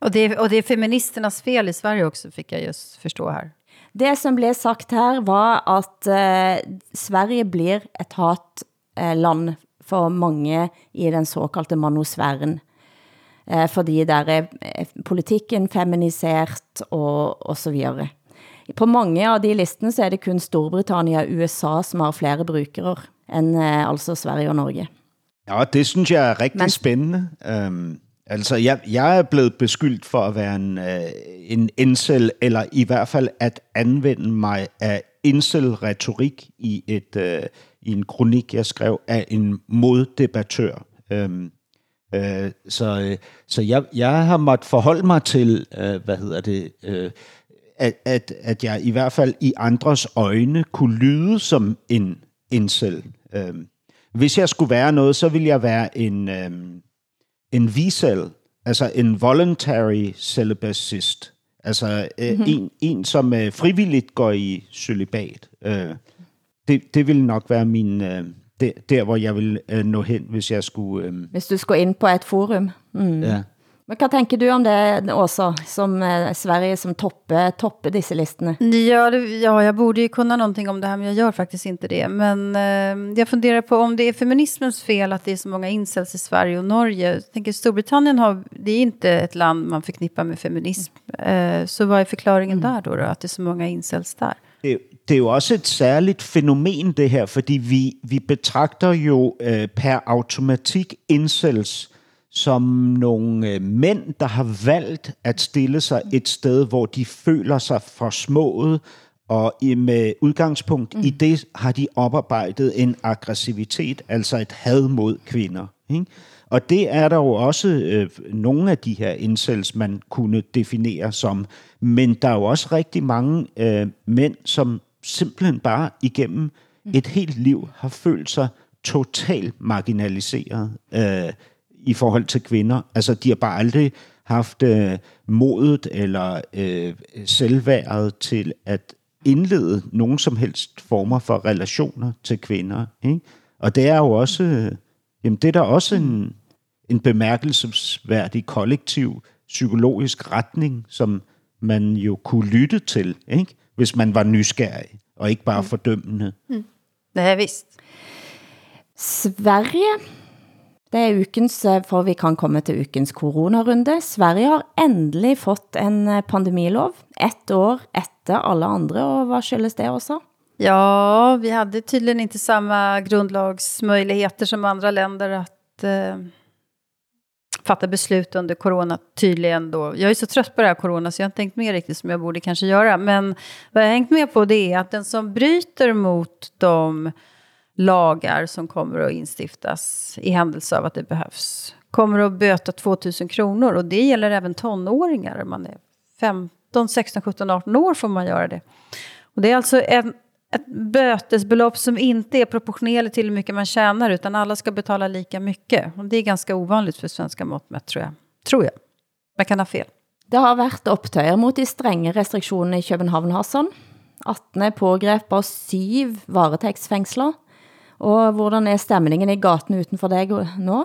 Og det, og det er feministernas fel i Sverige også, fick jeg just forstå her. Det som blev sagt her var at eh, Sverige blir et hatland eh, for mange i den såkaldte manosfæren eh, fordi der er politikken feminisert og, og så videre. På mange av de listene så er det kun Storbritannia og USA som har flere brukere end eh, altså Sverige og Norge. Ja, det synes jeg er rigtig Men... spændende. Um, altså, jeg, jeg er blevet beskyldt for at være en, uh, en incel, eller i hvert fald at anvende mig af incel-retorik i, et, uh, i en kronik, jeg skrev af en moddebattør. Um, Øh, så øh, så jeg, jeg har måttet forholde mig til, øh, hvad hedder det, øh, at, at, at jeg i hvert fald i andres øjne kunne lyde som en incel. Øh, hvis jeg skulle være noget, så ville jeg være en, øh, en visel, altså en voluntary celibacist. Altså øh, mm-hmm. en, en, som øh, frivilligt går i celibat. Øh, det, det vil nok være min... Øh, der, der hvor jeg vil øh, nå hen, hvis jeg skulle... Øh... Hvis du skulle ind på et forum. Mm. Ja. Men hvad tænker du om det, Åsa, som eh, Sverige som toppe, toppe disse listene? Ja, det, ja, jag borde ju kunna någonting om det här, men jag gör faktiskt inte det. Men eh, jag funderar på om det är feminismens fel att det är så många incels i Sverige och Norge. Jag tänker Storbritannien har, det är inte ett land man förknippar med feminism. Eh, så vad är förklaringen mm. där då, då, att det är så många incels där? Det, det er jo også et særligt fænomen, det her, fordi vi, vi betragter jo øh, per automatik incels som nogle øh, mænd, der har valgt at stille sig et sted, hvor de føler sig forsmået, og med udgangspunkt mm. i det har de oparbejdet en aggressivitet, altså et had mod kvinder. Ikke? Og det er der jo også øh, nogle af de her incels, man kunne definere som. Men der er jo også rigtig mange øh, mænd, som simpelthen bare igennem et helt liv har følt sig totalt marginaliseret øh, i forhold til kvinder. Altså, de har bare aldrig haft øh, modet eller øh, selvværdet til at indlede nogen som helst former for relationer til kvinder. Ikke? Og det er jo også, øh, jamen det er der også en, en bemærkelsesværdig kollektiv psykologisk retning, som man jo kunne lytte til, ikke? Hvis man var nysgerrig og ikke bare mm. fordømmende. Mm. Det er vist. Sverige, det er ukens, eh, for vi kan komme til ukens coronarunde. Sverige har endelig fått en eh, pandemilov, ett år efter alle andre, og hvad skyldes det også? Ja, vi hade tydligen inte samma grundlagsmöjligheter som andra länder att eh, fatta beslut under corona tydligen då. Jag är så trött på det här corona så jag har inte tänkt med riktigt som jag borde kanske göra. Men vad jag har hängt med på det är att den som bryter mot de lagar som kommer att instiftas i händelse av att det behövs kommer att böta 2000 kronor och det gäller även tonåringar. Man är 15, 16, 17, 18 år får man göra det. Och det är alltså en, ett bötesbelopp som inte är proportionerligt till hur mycket man tjänar utan alla ska betala lika mycket. Och det är ganska ovanligt för svenska mått med, tror jag. Tror jag. Men kan ha fel. Det har varit opptøyer mot de strenge restriktionerna i København, Hassan. 18 er pågrepet og 7 varetektsfængsler. Og hvordan er stemningen i gaten dig nu?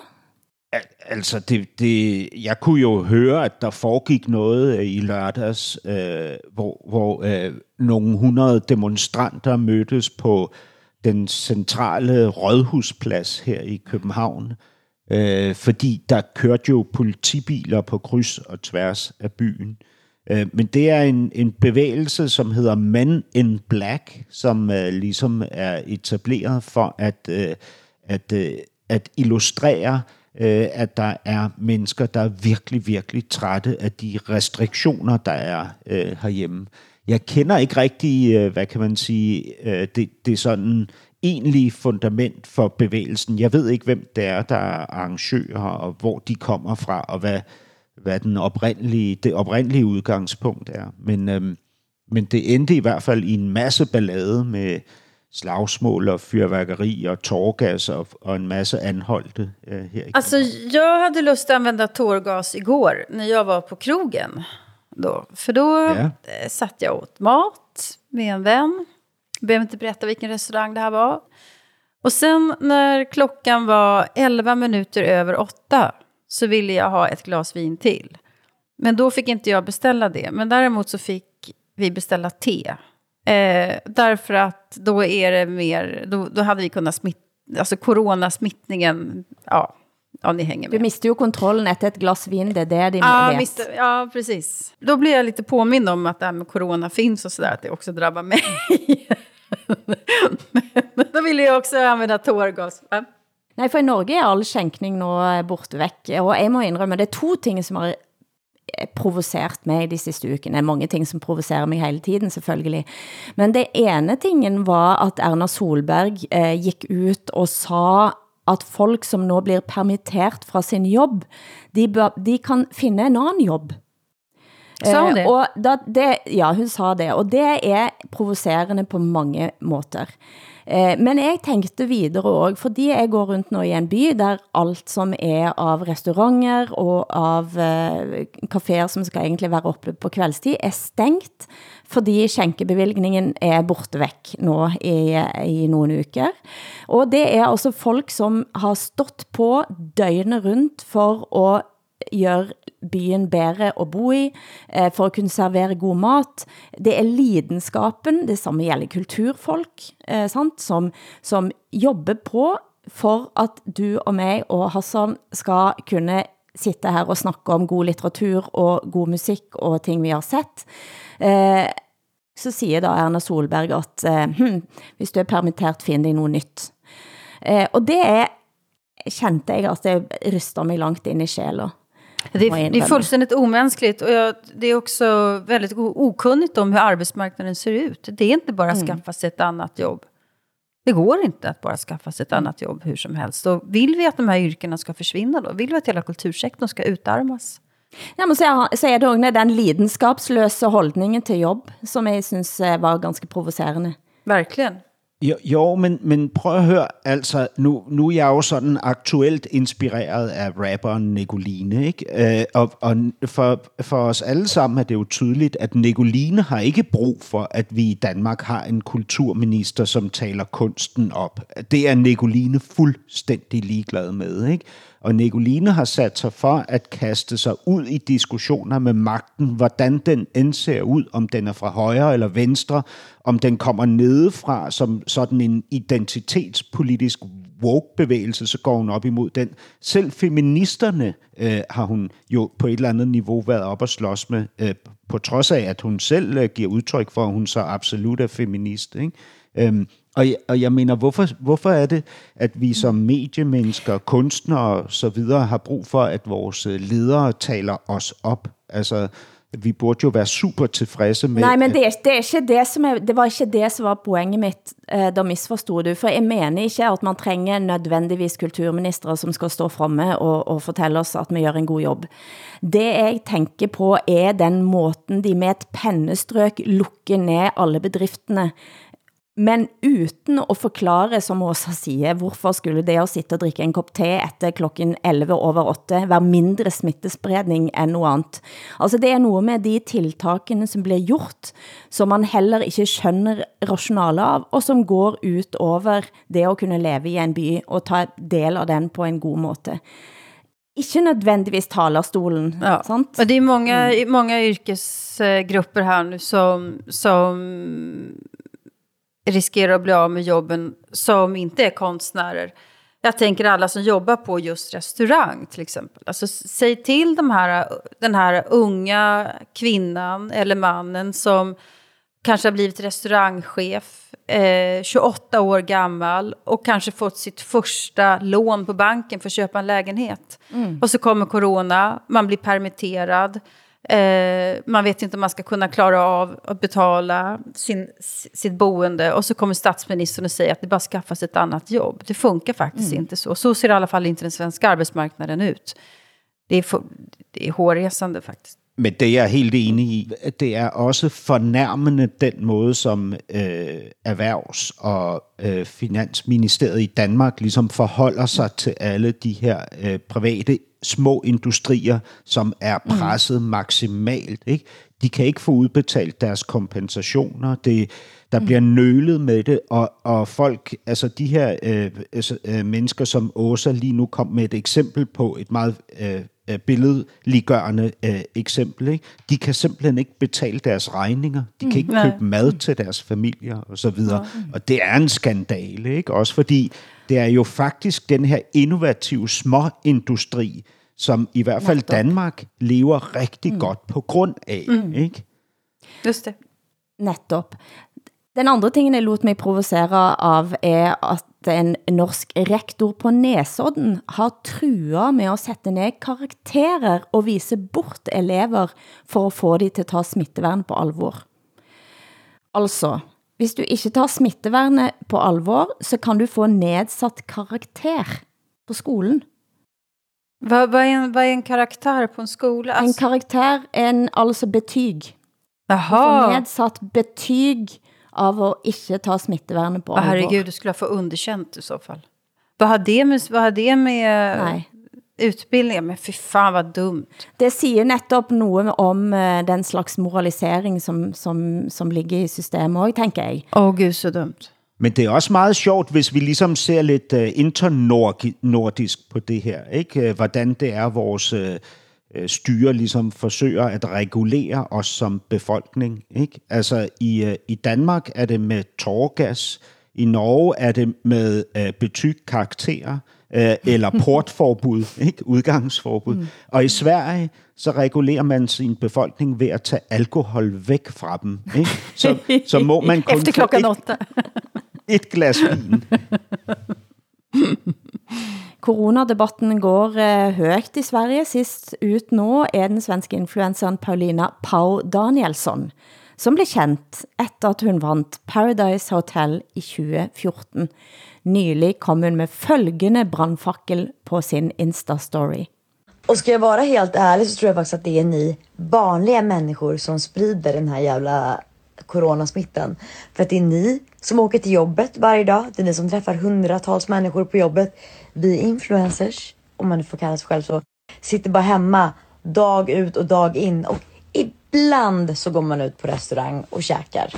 Nå? Altså, det, det, jeg kunne jo høre, at der foregik noget øh, i lørdags, øh, hvor, hvor øh, nogle hundrede demonstranter mødtes på den centrale rådhusplads her i København, øh, fordi der kørte jo politibiler på kryds og tværs af byen. Øh, men det er en, en bevægelse, som hedder Men in Black, som øh, ligesom er etableret for at, øh, at, øh, at illustrere, øh, Øh, at der er mennesker, der er virkelig, virkelig trætte af de restriktioner, der er øh, herhjemme. Jeg kender ikke rigtig, øh, hvad kan man sige, øh, det, det er sådan egentlige fundament for bevægelsen. Jeg ved ikke, hvem det er, der er arrangører, og hvor de kommer fra, og hvad, hvad den oprindelige, det oprindelige udgangspunkt er. Men, øh, men det endte i hvert fald i en masse ballade med slagsmål og fyrværkeri og tårgas og, og en masse anholdte øh, her i Alltså, jag hade lust att använda tårgas igår när jag var på krogen. Då. För då Ja. eh, satt jag och åt mat med en vän. Behöver inte berätta vilken restaurang det här var. Och sen när klockan var 11 minuter över åtta så ville jag ha ett glas vin till. Men då fick inte jag beställa det. Men däremot så fick vi beställa te. Eh, därför att då är det mer, då, då hade vi kunnat smitta, alltså coronasmittningen, ja, ja ni hänger med. Du mister jo kontrollen efter ett glas vin, det är det de Ja, vet. visst, ja, precis. Då blir jag lite påmind om att det här med corona finns och sådär, att det också drabbar mig. Men då ville jag också använda tårgas. Nej, for i Norge er all skænkning nå eh, borte væk. Og jeg må indrømme, det er to ting, som har provoseret mig de sidste ukene. Mange ting, som provocerer mig hele tiden, selvfølgelig. Men det ene tingen var, at Erna Solberg eh, gik ut og sa, at folk, som nå blir permittert fra sin jobb, de, bør, de kan finde en anden jobb. Sa hun Eh, det? Og da, det? Ja, hun sa det, og det er provocerende på mange måter. Eh, men jeg tænkte videre også, fordi jeg går rundt nu i en by, der alt som er av restauranter og av eh, kaféer som skal egentlig være oppe på kveldstid, er stengt, fordi skænkebevilgningen er borte væk nu i, i nogle uker. Og det er også folk, som har stått på døgnet rundt for at gøre byen bedre at bo i, eh, for at kunne servere god mat. Det er lidenskapen, det samme gælder kulturfolk, eh, sant? Som, som jobber på for at du og mig og Hassan skal kunne sitte her og snakke om god litteratur og god musik og ting vi har sett. Eh, så siger da Erna Solberg at eh, hm, hvis du er permittert, find dig noget nyt. Eh, og det er, kjente jeg at det ryster mig langt ind i sjælen. Det är, det är fullständigt omänskligt och jag, det är också väldigt okunnigt om hur arbetsmarknaden ser ut. Det är inte bara att skaffa sig ett annat jobb. Det går inte att bara skaffa sig ett annat jobb hur som helst. Och vill vi att de här yrkena ska försvinna då? Vill vi att hela kultursektorn ska utarmas? Ja, men så er, så det også den lidenskapsløse holdningen til jobb, som jeg synes eh, var ganske provocerende. Verkligen. Jo, jo men, men prøv at høre, altså, nu, nu er jeg jo sådan aktuelt inspireret af rapperen Nicoline, ikke? Øh, og og for, for os alle sammen er det jo tydeligt, at Nicoline har ikke brug for, at vi i Danmark har en kulturminister, som taler kunsten op. Det er Nicoline fuldstændig ligeglad med, ikke? Og Nicoline har sat sig for at kaste sig ud i diskussioner med magten, hvordan den end ser ud, om den er fra højre eller venstre, om den kommer nedefra som sådan en identitetspolitisk woke-bevægelse, så går hun op imod den. Selv feministerne øh, har hun jo på et eller andet niveau været op og slås med, øh, på trods af, at hun selv øh, giver udtryk for, at hun så absolut er feminist. Ikke? Øhm, og jeg, og jeg mener, hvorfor, hvorfor er det, at vi som mediemennesker, kunstnere og så videre har brug for, at vores øh, ledere taler os op? Altså, vi burde jo være super tilfredse med... Nej, men det er, det er ikke det som er, det var ikke det som var poenget mitt, eh, da misforstod du, for jeg mener ikke at man trenger nødvendigvis kulturministre som skal stå fremme og, og fortælle os, at vi gør en god jobb. Det jeg tænker på er den måten de med et pennestrøk lukker ned alle bedriftene men uten at forklare, som Åsa siger, hvorfor skulle det at sitte og drikke en kop te efter klokken 11 over 8 være mindre smittespredning end noget andet? Altså det er noget med de tiltakene som bliver gjort, som man heller ikke skønner rationale av, og som går ut over det at kunne leve i en by og ta del av den på en god måte ikke nødvendigvis talerstolen. Ja. Sant? Och det är många, mm. många yrkesgrupper här nu som, som riskerar att bli av med jobben som inte är konstnärer. Jag tänker alla som jobbar på just restaurang till exempel. Alltså, säg till de här, den här unga kvinnan eller mannen som kanske har blivit restaurangchef, eh, 28 år gammal och kanske fått sitt första lån på banken för att köpa en lägenhet. Mm. Och så kommer corona, man blir permitterad. Eh, man vet inte om man ska kunna klara av att betala sin, sitt boende och så kommer statsministern och säger att det bara skaffas ett annat jobb. Det funkar faktiskt mm. inte så. Så ser i alla fall inte den svenska arbetsmarknaden ut. Det är, det är hårresande faktiskt. Men det er jeg helt enig i. Det er også fornærmende den måde, som øh, Erhvervs- og øh, Finansministeriet i Danmark ligesom forholder sig til alle de her øh, private små industrier, som er mm. presset mm. maksimalt. Ikke? De kan ikke få udbetalt deres kompensationer. Det, der mm. bliver nølet med det, og, og folk, altså de her øh, altså, øh, mennesker, som Åsa lige nu kom med et eksempel på, et meget øh, øh billedliggørende øh, eksempel, ikke? de kan simpelthen ikke betale deres regninger, de kan mm, ikke købe mad til deres familier og så videre, og det er en skandale, ikke? også fordi det er jo faktisk den her innovative småindustri, som i hvert fald Danmark lever rigtig mm. godt på grund af. Mm. Ikke? Just det. Netop. Den andre tingen, jeg lot mig provocere av, er at en norsk rektor på Nesodden har trua med at sætte ned karakterer og vise bort elever for at få de til at ta smittevern på alvor. Altså, hvis du ikke tar smitteværnet på alvor, så kan du få nedsat karakter på skolen. Vad, vad, är en, vad är en karaktär på en skola? En karaktär er en, altså betyg. Jaha. Du får nedsat betyg av at ikke ta smitteværnet på alvor. Herregud, du skulle få underkänt i så fall. Vad har det med, vad har det med Nej. utbildning? Men fy fan vad dumt. Det siger netop noget om uh, den slags moralisering, som, som, som ligger i systemet også, tænker jeg. Åh oh, gud, så dumt. Men det er også meget sjovt, hvis vi ligesom ser lidt uh, internordisk på det her. ikke? Hvordan det er, vores uh, styre ligesom forsøger at regulere os som befolkning. Ikke? Altså i, uh, i Danmark er det med tårgas, i Norge er det med uh, betyg karakterer, uh, eller portforbud, ikke? udgangsforbud. Mm. Og i Sverige, så regulerer man sin befolkning ved at tage alkohol væk fra dem. Ikke? Så, så må man kun Efter klokken 8. et glas vin. Coronadebatten går högt højt i Sverige. Sist ut nå er den svenske influenceren Paulina Pau Danielsson, som blev kendt efter at hun vandt Paradise Hotel i 2014. Nylig kom hun med følgende brandfakkel på sin Insta-story. Och ska jag vara helt ärlig så tror jag faktiskt att det är ni vanliga människor som sprider den här jävla coronasmittan. För att det är ni som åker till jobbet varje dag. Det är ni som träffar hundratals människor på jobbet. Vi influencers, om man får kalla sig själv så, sitter bara hemma dag ut och dag in. Och ibland så går man ut på restaurang och käkar.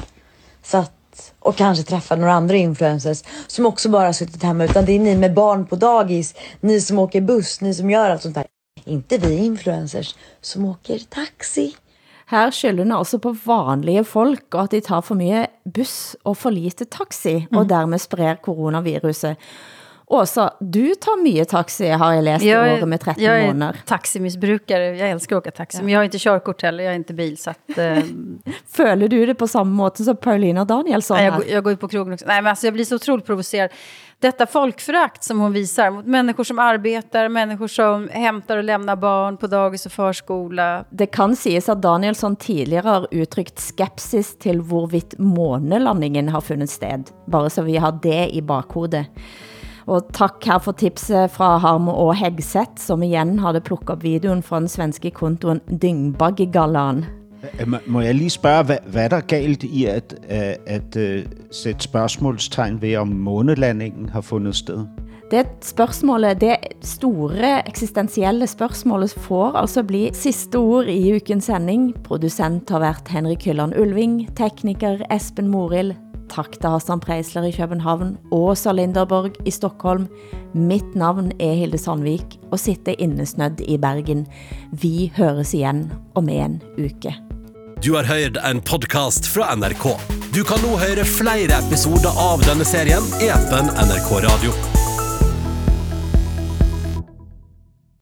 Så att, och kanske träffa några andra influencers som också bara suttit hemma. Utan det är ni med barn på dagis, ni som åker buss, ni som gör allt sånt där. Inte vi influencers som åker taxi. Her skylder altså på vanlige folk, og at de tar for mye bus og for lite taxi, og dermed sprer coronaviruset. Åsa, du tar mye taxi, har jeg læst Jag i är, med 13 jag är måneder. taximissbrukare. Jag älskar att åka taxi. Men jag har inte körkort heller. Jag har inte bil. Så att, eh, Føler du det på samme måte som Paulina Danielsson? Nej, jag, jag går ju på krogen också. Nej, men alltså, jag blir så otroligt provocerad. Detta folkförakt som hon visar mot människor som arbetar, människor som hämtar och lämnar barn på dagis och förskola. Det kan sägas att Danielsson tidigare har uttryckt skepsis till hvorvidt månelandingen har funnits sted, bara så vi har det i bakhodet. Og tak her for tipset fra Harm og Hegseth, som igen havde plukket op videoen fra den svenske kontoen Dyngbaggegallaen. Øh, må- jeg lige spørge, hvad, hvad er der galt i at, øh, at, at sætte spørgsmålstegn ved, om månelandingen har fundet sted? Det spørgsmålet, det store eksistentielle spørgsmålet får altså bli sidste ord i ukens sending. Producent har været Henrik Hylland Ulving, tekniker Espen Moril, tak til Hassan Preisler i København, Åsa Linderborg i Stockholm. Mitt navn er Hilde Sandvik og sitter innesnødd i Bergen. Vi høres igen om en uke. Du har hørt en podcast fra NRK. Du kan nå høre flere episoder av denne serien i appen NRK Radio.